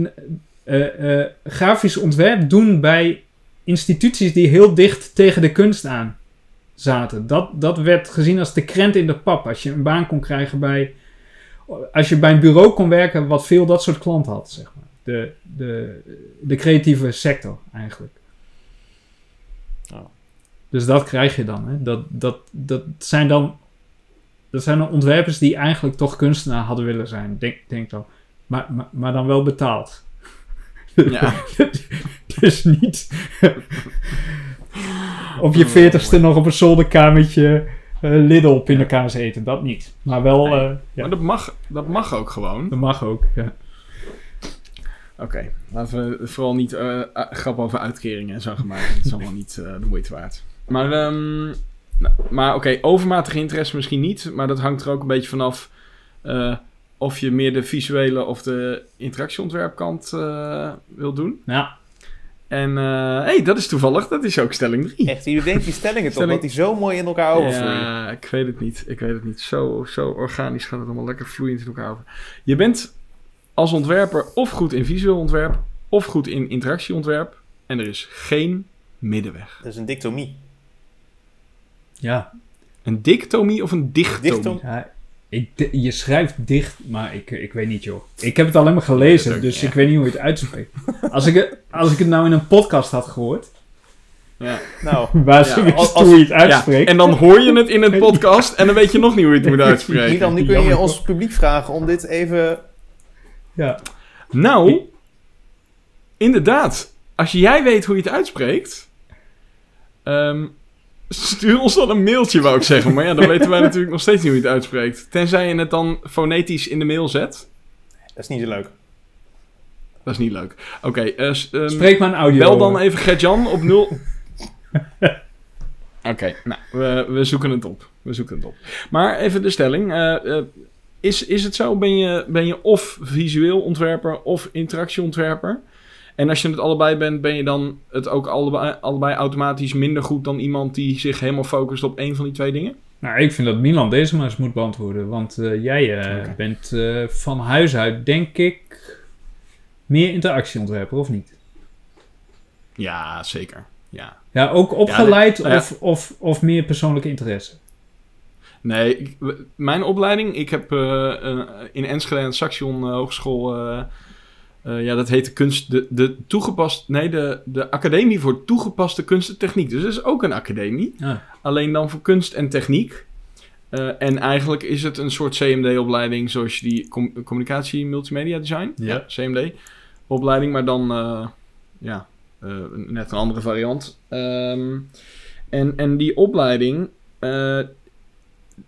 grafisch ontwerp doen bij instituties die heel dicht tegen de kunst aan zaten. Dat, dat werd gezien als de krent in de pap. Als je een baan kon krijgen bij... Als je bij een bureau kon werken wat veel dat soort klanten had, zeg maar. De, de, de creatieve sector, eigenlijk. Oh. Dus dat krijg je dan. Hè? Dat, dat, dat zijn dan... Dat zijn dan ontwerpers die eigenlijk toch kunstenaar hadden willen zijn. Denk, denk dan. Maar, maar, maar dan wel betaald. Ja. dus niet op je veertigste nog op een zolderkamertje eh Lidl pindakaas eten. Dat niet. Maar wel, eh, ja, Maar dat mag, dat mag ook gewoon. dat mag ook. Ja. Oké, laten we vooral niet uh, grap over uitkeringen en zo gaan maken. Dat is allemaal niet de moeite waard. Maar, ehm, nou, maar oké, overmatige interesse misschien niet. Maar dat hangt er ook een beetje vanaf of je meer de visuele of de interactieontwerpkant wil doen. Ja, En hé, hey, dat is toevallig, dat is ook stelling 3. Echt, je bedenkt die stellingen toch, Stelling- dat die zo mooi in elkaar overvloeien. Ja, ik weet het niet. Ik weet het niet. Zo, zo organisch gaat het allemaal lekker vloeiend in elkaar over. Je bent als ontwerper of goed in visueel ontwerp, of goed in interactieontwerp. En er is geen middenweg. Dat is een dictomie. ja. Een dictomie of een dichtomie? Dichtom- ja ik, je schrijft dicht, maar ik, ik weet niet joh. Ik heb het alleen maar gelezen, ook, dus ja. ik weet niet hoe je het uitspreekt. Als ik, het- als ik het nou in een podcast had gehoord, Ja. Nou, waar Ja, als- hoe je het ja. uitspreekt. En dan hoor je het in het podcast en dan weet je nog niet hoe je het moet uitspreken. Milan, nu kun je ons publiek vragen om dit even... Ja. Nou, inderdaad. Als jij weet hoe je het uitspreekt, ehm, stuur ons dan een mailtje, wou ik zeggen. Maar ja, dan weten wij natuurlijk nog steeds niet hoe je het uitspreekt. Tenzij je het dan fonetisch in de mail zet. Dat is niet zo leuk. Dat is niet leuk. Oké, eh, s- ehm, Spreek maar een audio. bel dan even Gert-Jan op 0... Oké, nou, we, we zoeken het op. We zoeken het op. Maar even de stelling. eh, eh, is, is het zo, ben je, ben je of visueel ontwerper of interactieontwerper? En als je het allebei bent, ben je dan het ook allebei, allebei automatisch minder goed dan iemand die zich helemaal focust op één van die twee dingen? Nou, ik vind dat Milan deze maar eens moet beantwoorden. Want eh, jij eh, bent eh, van huis uit, denk ik, meer interactieontwerper, of niet? Ja, zeker. Ja. Ja, ook opgeleid nou of, of, of meer persoonlijke interesse? Nee, ik- mijn opleiding, ik heb in Enschede aan de Saxion Hogeschool, eh, ja, dat heet de kunst, de, de toegepast, nee, de, de Academie voor Toegepaste Kunst en Techniek. Dus dat is ook een academie, alleen dan voor kunst en techniek. Eh, en eigenlijk is het een soort CMD-opleiding, zoals je die com- communicatie multimedia design, Ja. CMD-opleiding, maar dan, eh, ja, net een andere variant. Ehm, en, en die opleiding,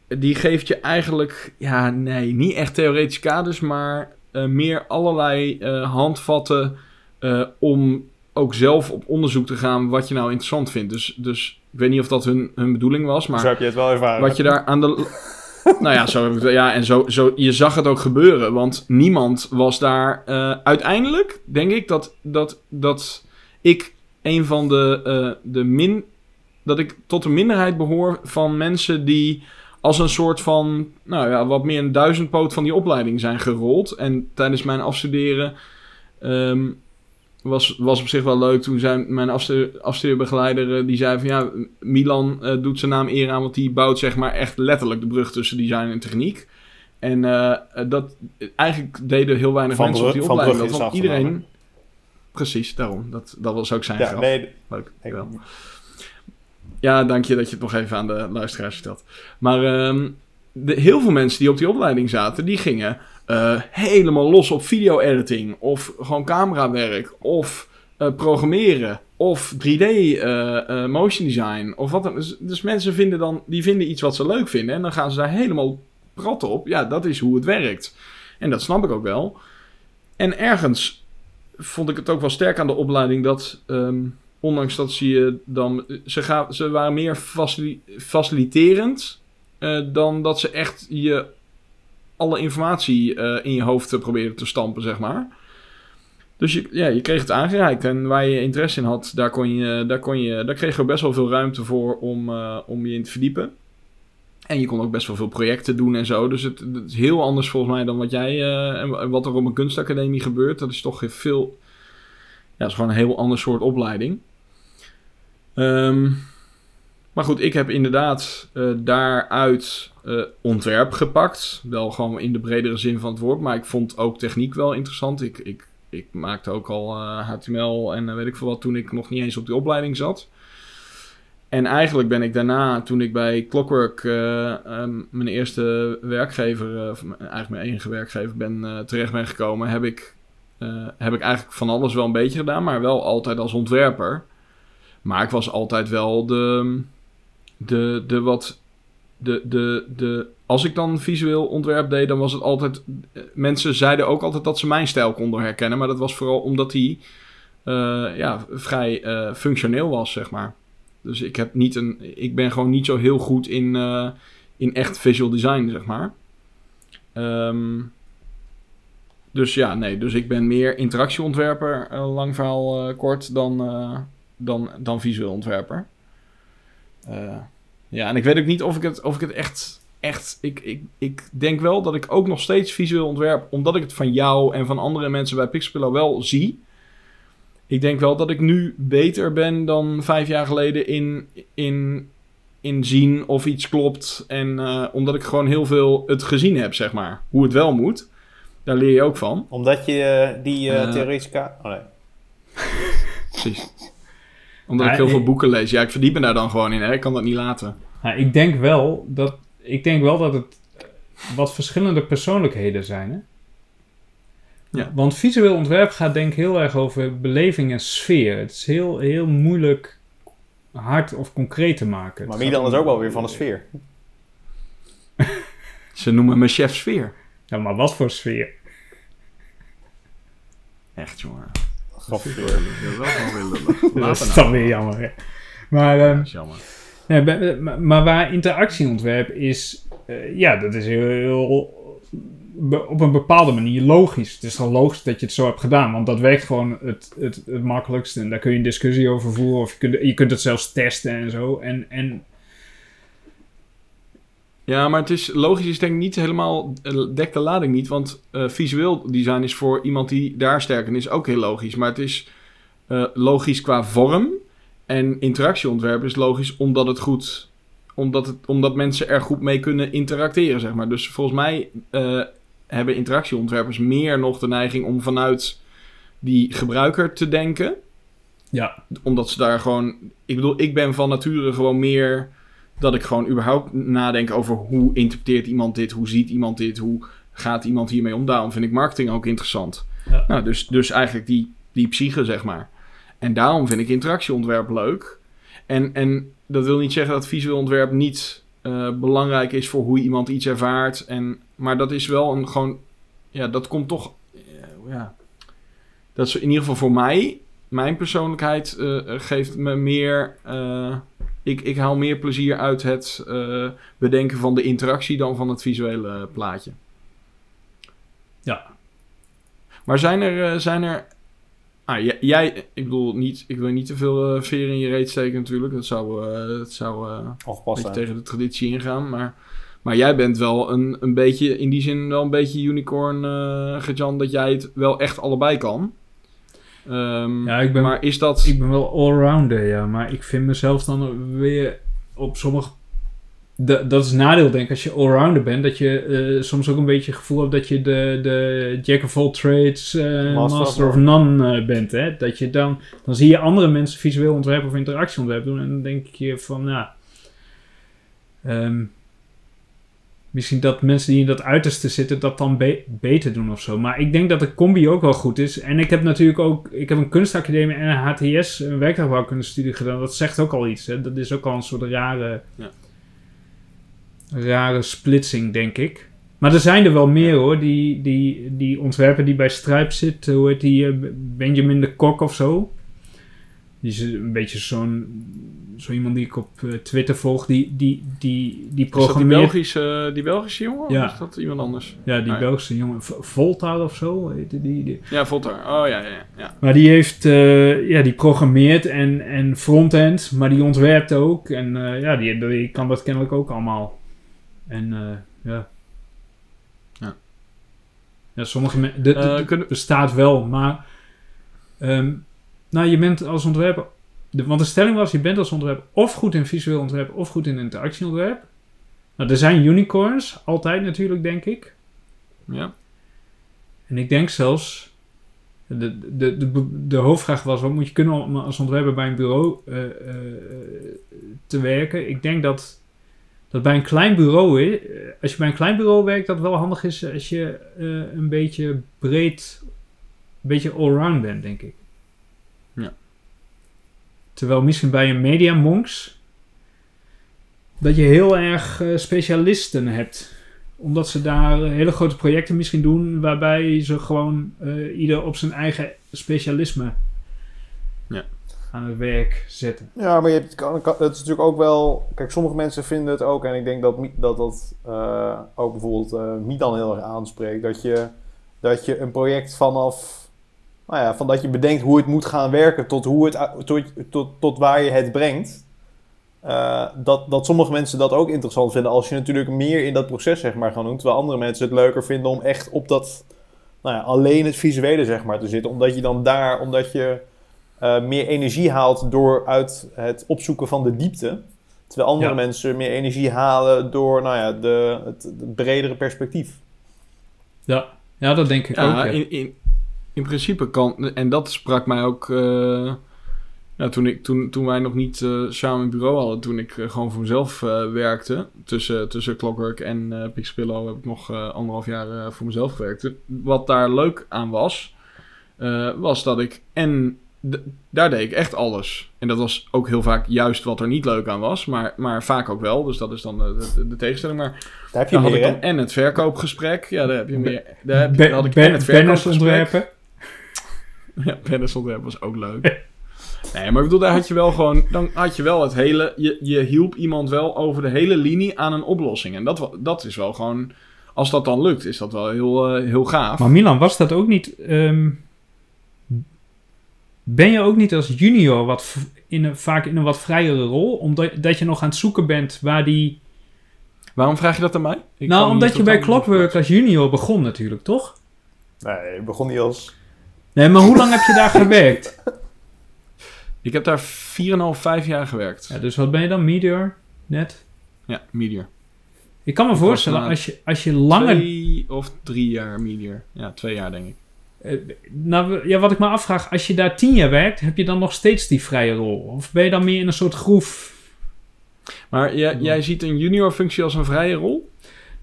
die geeft je eigenlijk, ja, nee, niet echt theoretische kaders, maar meer allerlei eh, handvatten eh, om ook zelf op onderzoek te gaan wat je nou interessant vindt. Dus, dus ik weet niet of dat hun, hun bedoeling was, maar Zo heb je het wel ervaren. wat je daar aan de. nou ja, zo heb ik het. Ja, en zo, zo, je zag het ook gebeuren. Want niemand was daar. eh, uiteindelijk denk ik dat, dat, dat ik een van de, eh, de min. Dat ik tot de minderheid behoor van mensen die als een soort van. Nou ja, wat meer een duizendpoot van die opleiding zijn gerold. En tijdens mijn afstuderen. ehm, was, was op zich wel leuk. Toen zei mijn afstu- afstudeerbegeleider, eh, die zei van ja, Milan eh, doet zijn naam eer aan, want die bouwt zeg maar echt letterlijk de brug tussen design en techniek. En eh, dat, eigenlijk deden heel weinig Van mensen op die Brug- opleiding Brug dat, want iedereen... Precies, daarom. Dat, dat was ook zijn Ja, grap. nee, Leuk, ik, wel. Ja, dank je dat je het nog even aan de luisteraars vertelt. Maar ehm, de, heel veel mensen die op die opleiding zaten, die gingen eh, helemaal los op video-editing. Of gewoon camerawerk. Of eh, programmeren. Of 3D eh, motion design. Of wat dan. Dus, dus mensen vinden dan, die vinden iets wat ze leuk vinden. En dan gaan ze daar helemaal prat op. Ja, dat is hoe het werkt. En dat snap ik ook wel. En ergens vond ik het ook wel sterk aan de opleiding dat... ehm, ondanks dat ze je dan... Ze, ze waren meer facili- faciliterend... eh, dan dat ze echt je alle informatie eh, in je hoofd eh, probeerden te stampen, zeg maar. Dus je, ja, je kreeg het aangereikt. En waar je interesse in had, daar, kon je, daar, kon je, daar kreeg je best wel veel ruimte voor om, eh, om je in te verdiepen. En je kon ook best wel veel projecten doen en zo. Dus het, het is heel anders volgens mij dan wat jij en wa- wat er op een kunstacademie gebeurt. Dat is toch veel. Ja, het is gewoon een heel ander soort opleiding. Ehm, maar goed, ik heb inderdaad eh, daaruit eh, ontwerp gepakt. Wel gewoon in de bredere zin van het woord. Maar ik vond ook techniek wel interessant. Ik, ik, ik maakte ook al eh, HTML en weet ik veel wat toen ik nog niet eens op die opleiding zat. En eigenlijk ben ik daarna, toen ik bij Clockwork eh, ehm, mijn eerste werkgever, of eigenlijk mijn enige werkgever ben, terecht ben gekomen, heb ik, heb ik eigenlijk van alles wel een beetje gedaan, maar wel altijd als ontwerper. Maar ik was altijd wel de, de, de wat, de, de, de, als ik dan visueel ontwerp deed, dan was het altijd, eh, mensen zeiden ook altijd dat ze mijn stijl konden herkennen, maar dat was vooral omdat die, eh, ja, vrij eh, functioneel was, zeg maar. Dus ik, heb niet een, ik ben gewoon niet zo heel goed in, in echt visual design, zeg maar. Ehm, dus ja, nee. Dus ik ben meer interactieontwerper, lang verhaal kort, dan, dan, dan visueel ontwerper. Eh, ja, en ik weet ook niet of ik het, of ik het echt... echt ik, ik, ik denk wel dat ik ook nog steeds visueel ontwerp, omdat ik het van jou en van andere mensen bij Pixelpillow wel zie. Ik denk wel dat ik nu beter ben dan vijf jaar geleden in, in, in zien of iets klopt. En eh, omdat ik gewoon heel veel het gezien heb, zeg maar. Hoe het wel moet. Daar leer je ook van. Omdat je eh, die Eh. theoretische... Oh nee. Precies. Omdat Ja, ik heel veel boeken lees. Ja, ik verdiep me daar dan gewoon in. Hè? Ik kan dat niet laten. Nou, ik denk wel dat, ik denk wel dat het wat verschillende persoonlijkheden zijn. Hè? Ja. Want visueel ontwerp gaat denk ik heel erg over beleving en sfeer. Het is heel, heel moeilijk hard of concreet te maken. Maar Milan gaat is ook wel weer van de sfeer. Ze noemen me chef sfeer. Ja, maar wat voor sfeer? Echt, jongen. Grappig. Ik wil wel gewoon weer. Dat is dan weer jammer. Hè? Maar, ehm, Dat is jammer. nee, bij- maar, maar waar interactieontwerp is, eh, ja, dat is heel, op een bepaalde manier logisch. Het is gewoon logisch dat je het zo hebt gedaan, want dat werkt gewoon het, het, het makkelijkst. En daar kun je een discussie over voeren, of je kunt, je kunt het zelfs testen en zo. En, en Ja, maar het is logisch is denk ik niet helemaal eh, dekt de lading niet, want eh, visueel design is voor iemand die daar sterk in is ook heel logisch, maar het is eh, logisch qua vorm en interactieontwerp is logisch omdat het goed omdat, het, omdat mensen er goed mee kunnen interacteren, zeg maar. Dus volgens mij hebben interactieontwerpers meer nog de neiging om vanuit die gebruiker te denken ja, omdat ze daar gewoon. Ik bedoel, ik ben van nature gewoon meer. Dat ik gewoon überhaupt nadenk over hoe interpreteert iemand dit, hoe ziet iemand dit, hoe gaat iemand hiermee om. Daarom vind ik marketing ook interessant. Ja. Nou, dus, dus eigenlijk die, die psyche, zeg maar. En daarom vind ik interactieontwerp leuk. En, en dat wil niet zeggen dat visueel ontwerp niet eh, belangrijk is voor hoe iemand iets ervaart. En, maar dat is wel een gewoon. Ja, dat komt toch. eh, ja. Dat is in ieder geval voor mij mijn persoonlijkheid eh, geeft me meer. Eh, ik, ik haal meer plezier uit het eh, bedenken van de interactie dan van het visuele plaatje. Ja. Maar zijn er. eh, zijn er ah, jij, jij- ik bedoel, niet, ik wil niet te veel eh veren in je reet steken natuurlijk. Dat zou, eh, dat zou eh, een Ongepast beetje zijn. tegen de traditie ingaan. Maar, maar jij bent wel een, een beetje, in die zin wel een beetje unicorn, eh Gejan, dat jij het wel echt allebei kan. Ehm, Ja, ik ben- maar is dat... ik ben wel allrounder, ja. Maar ik vind mezelf dan weer op sommige... Da- dat is een nadeel, denk ik, als je allrounder bent. Dat je eh, soms ook een beetje het gevoel hebt dat je de, de jack of all trades, eh, Master master, of none eh, bent. Hè? Dat je dan, dan zie je andere mensen visueel ontwerp of interactieontwerp doen. En dan denk je van, ja... ehm, misschien dat mensen die in dat uiterste zitten dat dan be- beter doen of zo. Maar ik denk dat de combi ook wel goed is. En ik heb natuurlijk ook... Ik heb een kunstacademie en een HTS, een werktuigbouwkundestudie gedaan. Dat zegt ook al iets. Hè? Dat is ook al een soort rare... Ja. Rare splitsing, denk ik. Maar er zijn er wel meer hoor. Die, die, die ontwerper die bij Stripe zit. Hoe heet die? eh, Benjamin de Kok of zo. Die is een beetje zo'n... Zo iemand die ik op eh, Twitter volg. Die, die, die, die Is dat die programmeert... Belgische, die Belgische jongen? Ja. Of is dat iemand anders? Ja, die Ah, ja. Belgische jongen. Volta of zo heette die. die. Ja, Voltaire. Oh ja, ja, ja. Maar die heeft, eh, ja, die programmeert en, en frontend, maar die ontwerpt ook. En eh, ja, die, die kan dat kennelijk ook allemaal. En ja. Ja. Ja, sommige mensen. Kunnen- bestaat wel, maar. ehm, nou, je bent als ontwerper. De, want de stelling was: je bent als ontwerper of goed in visueel ontwerp of goed in interactieontwerp. Nou, er zijn unicorns, altijd natuurlijk, denk ik. ja. En ik denk zelfs. De, de, de, de hoofdvraag was: wat moet je kunnen om als ontwerper bij een bureau eh, eh, te werken? Ik denk dat, dat bij een klein bureau, eh, als je bij een klein bureau werkt, dat wel handig is als je een beetje breed, een beetje allround bent, denk ik. Ja. Terwijl misschien bij een Media Monks dat je heel erg eh, specialisten hebt omdat ze daar hele grote projecten misschien doen, waarbij ze gewoon eh, ieder op zijn eigen specialisme aan het werk zetten. Ja, maar je hebt, kan, kan- het is natuurlijk ook wel... Kijk, sommige mensen vinden het ook... En ik denk dat dat, dat eh, ook bijvoorbeeld eh Milan heel erg aanspreekt. Dat je, dat je een project vanaf... Nou ja, van dat je bedenkt hoe het moet gaan werken... tot, hoe het, tot, tot, tot waar je het brengt. eh, dat, dat sommige mensen dat ook interessant vinden... als je natuurlijk meer in dat proces zeg maar gaan doen. Terwijl andere mensen het leuker vinden om echt op dat... Nou ja, alleen het visuele zeg maar te zitten. Omdat je dan daar... Omdat je eh, meer energie haalt door uit het opzoeken van de diepte. Terwijl andere Ja. mensen meer energie halen door nou ja, de, het, het bredere perspectief. Ja, ja dat denk ik ook. Ja, Ja. in, in, in principe kan... En dat sprak mij ook... eh, ja, toen, ik, toen, toen wij nog niet eh, samen een bureau hadden... toen ik eh, gewoon voor mezelf eh, werkte... tussen, tussen Clockwork en eh Pixpillow... heb ik nog eh, anderhalf jaar eh, voor mezelf gewerkt. Wat daar leuk aan was... eh, was dat ik... En daar deed ik echt alles. En dat was ook heel vaak juist wat er niet leuk aan was... maar, maar vaak ook wel. Dus dat is dan de, de, de tegenstelling. Maar Daar heb je dan had meer, ik hè? dan en het verkoopgesprek. Ja, daar heb je meer. Daar heb je, Ba- dan had ik ba- en het banners verkoopgesprek. ontwerpen. Ja, ontwerpen was ook leuk. Nee, maar ik bedoel, daar had je wel gewoon... Dan had je wel het hele... Je, je hielp iemand wel over de hele linie aan een oplossing. En dat, dat is wel gewoon... Als dat dan lukt, is dat wel heel, eh, heel gaaf. Maar Milan, was dat ook niet... ehm, ben je ook niet als junior wat in een, vaak in een wat vrijere rol? Omdat dat je nog aan het zoeken bent waar die... Waarom vraag je dat aan mij? Ik nou, omdat je bij Clockwork als junior begon natuurlijk, toch? Nee, het begon niet als... Nee, maar hoe lang heb je daar gewerkt? Ik heb daar 4,5, 5 jaar gewerkt. Ja, dus wat ben je dan, Meteor? Net? Ja, Meteor. Ik kan me voorstellen, als je, als je langer... Twee of drie jaar Meteor. Ja, twee jaar denk ik. Eh, nou, ja, wat ik me afvraag, als je daar tien jaar werkt, heb je dan nog steeds die vrije rol? Of ben je dan meer in een soort groef? Maar jij, jij ziet een junior functie als een vrije rol?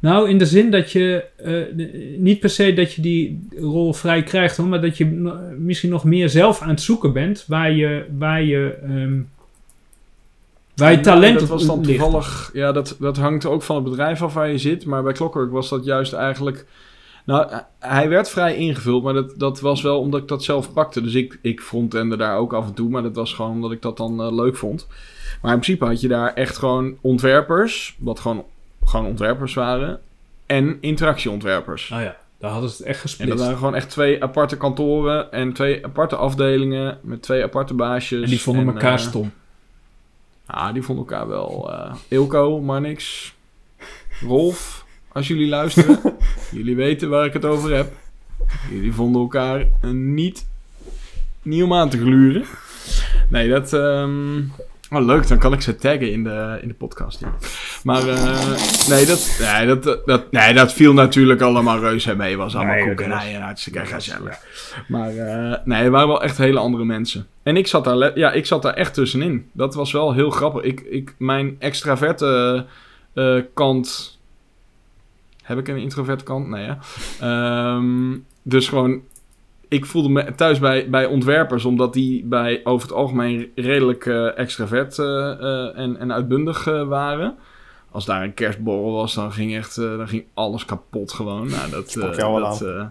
Nou, in de zin dat je eh, niet per se dat je die rol vrij krijgt, hoor, maar dat je misschien nog meer zelf aan het zoeken bent waar je, waar je, ehm, waar je Ja, talent Dat was dan ligt. toevallig... Ja, dat, dat hangt ook van het bedrijf af waar je zit. Maar bij Clockwork was dat juist eigenlijk... Nou, hij werd vrij ingevuld, maar dat, dat was wel omdat ik dat zelf pakte. Dus ik, ik frontende daar ook af en toe, maar dat was gewoon omdat ik dat dan eh, leuk vond. Maar in principe had je daar echt gewoon ontwerpers, wat gewoon, gewoon ontwerpers waren, en interactieontwerpers. Nou ja, daar hadden ze het echt En gesplitst. dat waren gewoon echt twee aparte kantoren en twee aparte afdelingen met twee aparte baasjes. en die vonden En, elkaar eh, stom. Ah, die vonden elkaar wel. eh Ilko, Marnix, Rolf, als jullie luisteren. jullie weten waar ik het over heb. Jullie vonden elkaar niet, niet om aan te gluren. Nee, dat... ehm, Oh, leuk, dan kan ik ze taggen in de, in de podcast. Ja. Maar eh, nee, dat, nee, dat, dat, nee, dat viel natuurlijk allemaal reuze mee. Was allemaal Nee, en hartstikke gezellig. Maar eh, nee, het waren wel echt hele andere mensen. En ik zat daar, ja, ik zat daar echt tussenin. Dat was wel heel grappig. Ik, ik, mijn extraverte eh, kant... Heb ik een introverte kant? Nee, ja. Ehm, dus gewoon... Ik voelde me thuis bij, bij ontwerpers, omdat die bij over het algemeen redelijk eh, extravert eh, eh, en, en uitbundig waren. Als daar een kerstborrel was, dan ging echt dan ging alles kapot gewoon. Nou, dat, Sprak jou wel dat,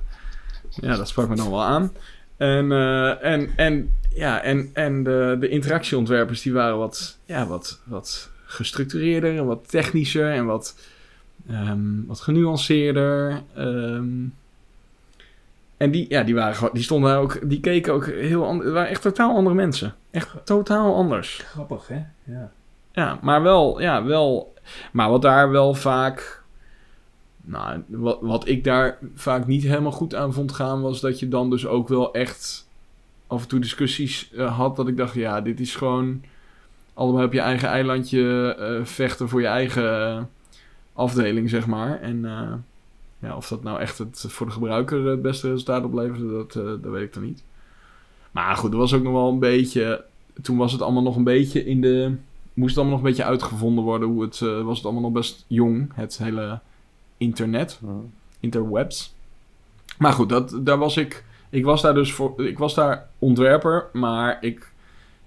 ja, dat sprak me dan wel aan. En, en, en, ja, en, en de, de interactieontwerpers die waren wat, ja, wat, wat gestructureerder en wat technischer en wat, ehm, wat genuanceerder. ehm. En die, ja, die, waren die stonden daar ook, die keken ook heel anders. Het waren echt totaal andere mensen. Echt totaal anders. Grappig, hè? Ja. Ja, maar wel, ja, wel. Maar wat daar wel vaak. Nou, wat, wat ik daar vaak niet helemaal goed aan vond gaan, was dat je dan dus ook wel echt af en toe discussies eh, had. Dat ik dacht, ja, dit is gewoon allebei op je eigen eilandje eh, vechten voor je eigen eh, afdeling, zeg maar. En ja, of dat nou echt het, voor de gebruiker het beste resultaat opleverde, dat, eh, dat weet ik dan niet. Maar goed, er was ook nog wel een beetje. Toen was het allemaal nog een beetje in de moest het allemaal nog een beetje uitgevonden worden. Hoe het, eh, was het allemaal nog best jong, het hele internet, Mhm. interwebs. Maar goed, dat, daar was ik. Ik was daar dus voor. Ik was daar ontwerper, maar ik.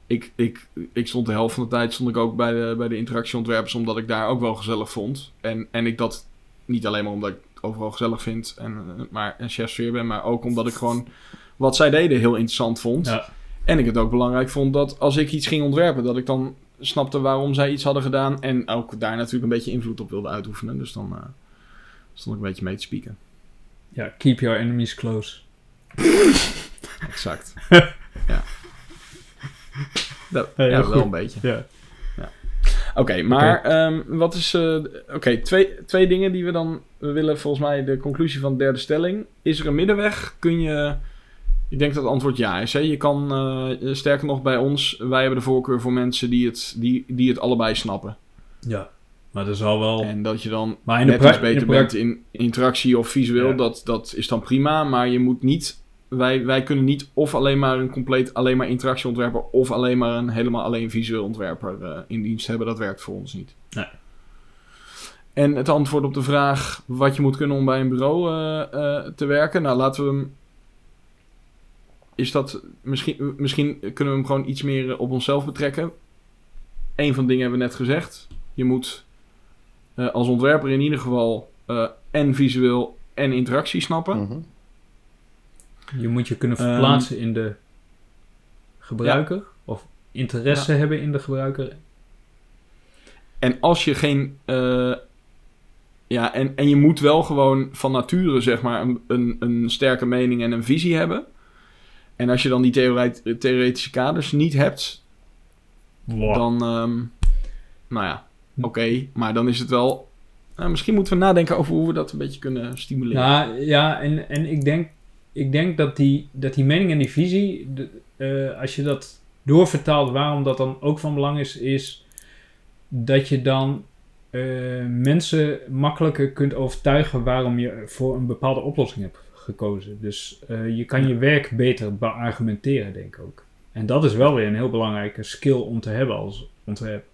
Ik, ik, ik stond de helft van de tijd stond ik ook bij de, bij de interactieontwerpers, omdat ik daar ook wel gezellig vond. En, en ik dat niet alleen maar omdat ik overal gezellig vind en, eh, maar een chefsfeer ben, maar ook omdat ik gewoon wat zij deden heel interessant vond. Ja. En ik het ook belangrijk vond dat als ik iets ging ontwerpen, dat ik dan snapte waarom zij iets hadden gedaan. En ook daar natuurlijk een beetje invloed op wilde uitoefenen. Dus dan eh, stond ik een beetje mee te spieken. Ja, keep your enemies close. Exact. ja. Dat, Ja, wel goed. een beetje. Ja. Oké, maar ehm, wat is... eh, Oké, twee, twee dingen die we dan... We willen volgens mij de conclusie van de derde stelling. Is er een middenweg? Kun je... Ik denk dat het antwoord ja is. Hè? Je kan, eh, sterker nog bij ons, wij hebben de voorkeur voor mensen die het, die, die het allebei snappen. ja. Maar er zal wel... En dat je dan Maar in de net iets in de beter bent in interactie of visueel, Ja. dat, dat is dan prima. Maar je moet niet... Wij, wij kunnen niet of alleen maar een compleet alleen maar interactieontwerper... of alleen maar een helemaal alleen visueel ontwerper eh, in dienst hebben. Dat werkt voor ons niet. Nee. En het antwoord op de vraag wat je moet kunnen om bij een bureau eh, eh, te werken. Nou, laten we hem. Is dat misschien, misschien kunnen we hem gewoon iets meer op onszelf betrekken. Een van de dingen hebben we net gezegd. Je moet eh, als ontwerper in ieder geval eh, en visueel en interactie snappen. Mhm. Je moet je kunnen Ehm, verplaatsen in de gebruiker. Of interesse hebben in de gebruiker. En als je geen. eh, ja, en, en je moet wel gewoon van nature, zeg maar, een, een, een sterke mening en een visie hebben. En als je dan die theoret- theoretische kaders niet hebt, dan. ehm, nou ja, oké. maar dan is het wel. nou, misschien moeten we nadenken over hoe we dat een beetje kunnen stimuleren. Ja, ja en, en ik, denk, ik denk dat die, dat die mening en die visie, de- eh, als je dat doorvertaalt, waarom dat dan ook van belang is, is dat je dan eh, mensen makkelijker kunt overtuigen waarom je voor een bepaalde oplossing hebt gekozen. Dus eh, je kan je werk beter beargumenteren, denk ik ook. En dat is wel weer een heel belangrijke skill om te hebben als ontwerper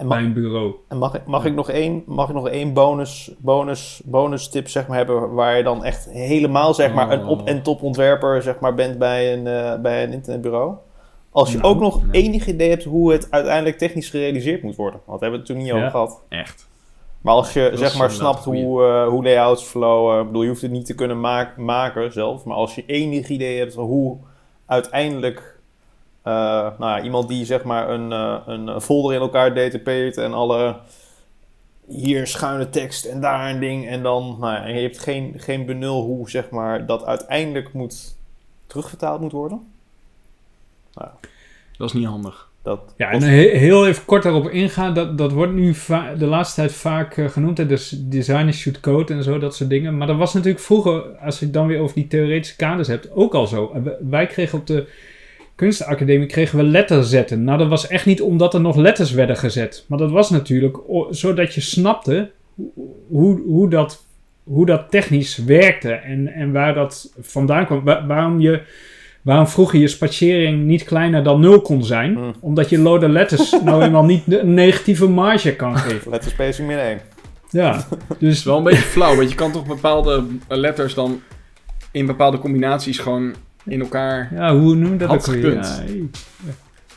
En bij ma- een bureau. En mag, ik- mag ik nog één, mag ik nog één bonus, bonus, bonus tip zeg maar, hebben waar je dan echt helemaal zeg maar, een op- en top ontwerper zeg maar, bent bij een, eh, bij een internetbureau? Als je Nou, ook nog enig idee hebt hoe het uiteindelijk technisch gerealiseerd moet worden. Want we hebben het toen niet Ja. over gehad. Echt. Maar als je zeg maar snapt hoe, eh, hoe layouts flowen, ik bedoel, je hoeft het niet te kunnen maak- maken zelf, maar als je enig idee hebt van hoe uiteindelijk eh, nou ja, iemand die zeg maar een, eh, een folder in elkaar DTP't en alle hier schuine tekst en daar een ding en dan, nou ja, en je hebt geen, geen benul hoe zeg maar dat uiteindelijk moet terugvertaald moet worden. Dat is niet handig. Dat Ja, en kost- heel even kort daarop ingaan. Dat, dat wordt nu de laatste tijd vaak eh, genoemd. Hè, dus designers shoot code en zo, dat soort dingen. Maar dat was natuurlijk vroeger, als je het dan weer over die theoretische kaders hebt, ook al zo. Wij kregen op de kunstacademie kregen we letters zetten. Nou, dat was echt niet omdat er nog letters werden gezet. Maar dat was natuurlijk zodat je snapte hoe, hoe, hoe, dat, hoe dat technisch werkte. En, en waar dat vandaan kwam. Wa- waarom je... Waarom vroeger je spatiëring niet kleiner dan 0 kon zijn? Hmm. Omdat je lode letters nou eenmaal niet een negatieve marge kan geven. letter spacing min 1. Ja, Het is dus wel een beetje flauw, want je kan toch bepaalde eh, letters dan in bepaalde combinaties gewoon in elkaar... ja, hoe noem je dat ook weer?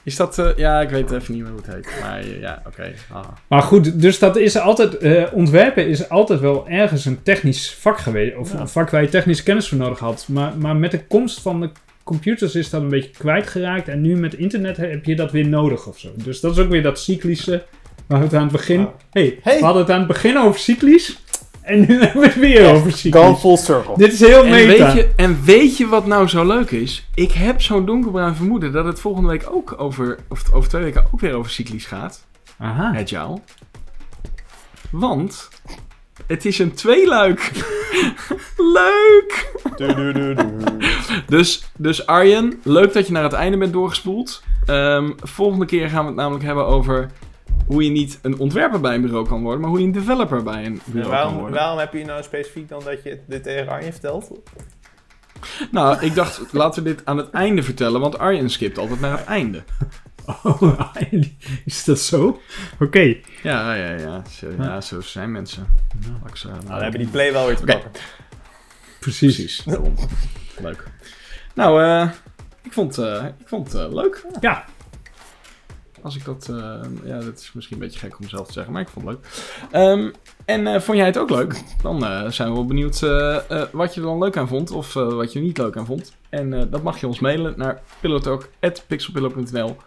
Is dat... eh, ja, ik weet even niet meer hoe het heet. Maar eh, ja, oké. Ah. Maar goed, dus dat is altijd, eh, ontwerpen is altijd wel ergens een technisch vak geweest. Of Ja. een vak waar je technische kennis voor nodig had. Maar, maar met de komst van de computers is dat een beetje kwijtgeraakt. En nu met internet heb je dat weer nodig of zo. Dus dat is ook weer dat cyclische. Waar we het aan het begin... Ja. hey, Hey. we hadden het aan het begin over cyclisch. En nu hebben we het weer over Gone cyclisch. full circle. Dit is heel En meta. weet, je, en weet je wat nou zo leuk is? Ik heb zo'n donkerbruin vermoeden dat het volgende week ook over... Of over twee weken ook weer over cyclisch gaat. Aha. Agile. Want... Het is een tweeluik. Leuk! Du- du- du- du. Dus, dus Arjen, leuk dat je naar het einde bent doorgespoeld. Ehm, volgende keer gaan we het namelijk hebben over hoe je niet een ontwerper bij een bureau kan worden, maar hoe je een developer bij een En bureau kan waarom, worden. waarom heb je nou specifiek dan dat je dit tegen Arjen vertelt? Nou, ik dacht, laten we dit aan het einde vertellen, want Arjen skipt altijd naar het einde. Oh, is dat zo? Oké. Ja, ja, ja. Zo, ja, zo zijn mensen. Nou, dan hebben die play wel weer te Oké. pakken. Precies. Precies, daarom. Leuk. Nou, eh, ik vond, eh, ik vond het eh, leuk. Ja. Als ik dat... eh, ja, dat is misschien een beetje gek om mezelf te zeggen, maar ik vond het leuk. Ehm, en eh, vond jij het ook leuk? Dan eh, zijn we wel benieuwd wat je er dan leuk aan vond. Of wat je er niet leuk aan vond. En dat mag je ons mailen naar pillowtalk.pixelpillow.nl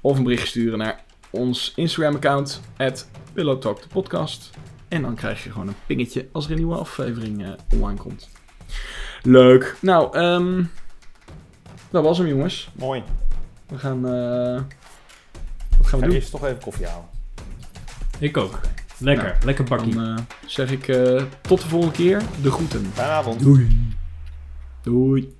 Of een bericht sturen naar ons Instagram-account, Pillowtalk de podcast. En dan krijg je gewoon een pingetje als er een nieuwe aflevering online komt. Leuk. Nou, ehm, dat was hem jongens. Mooi. We gaan... wat gaan we Ga doen? eerst toch even koffie halen. Ik ook. Lekker, Nou, lekker bakkie. Dan eh, zeg ik eh, tot de volgende keer. De groeten. Fijne avond. Doei. Doei.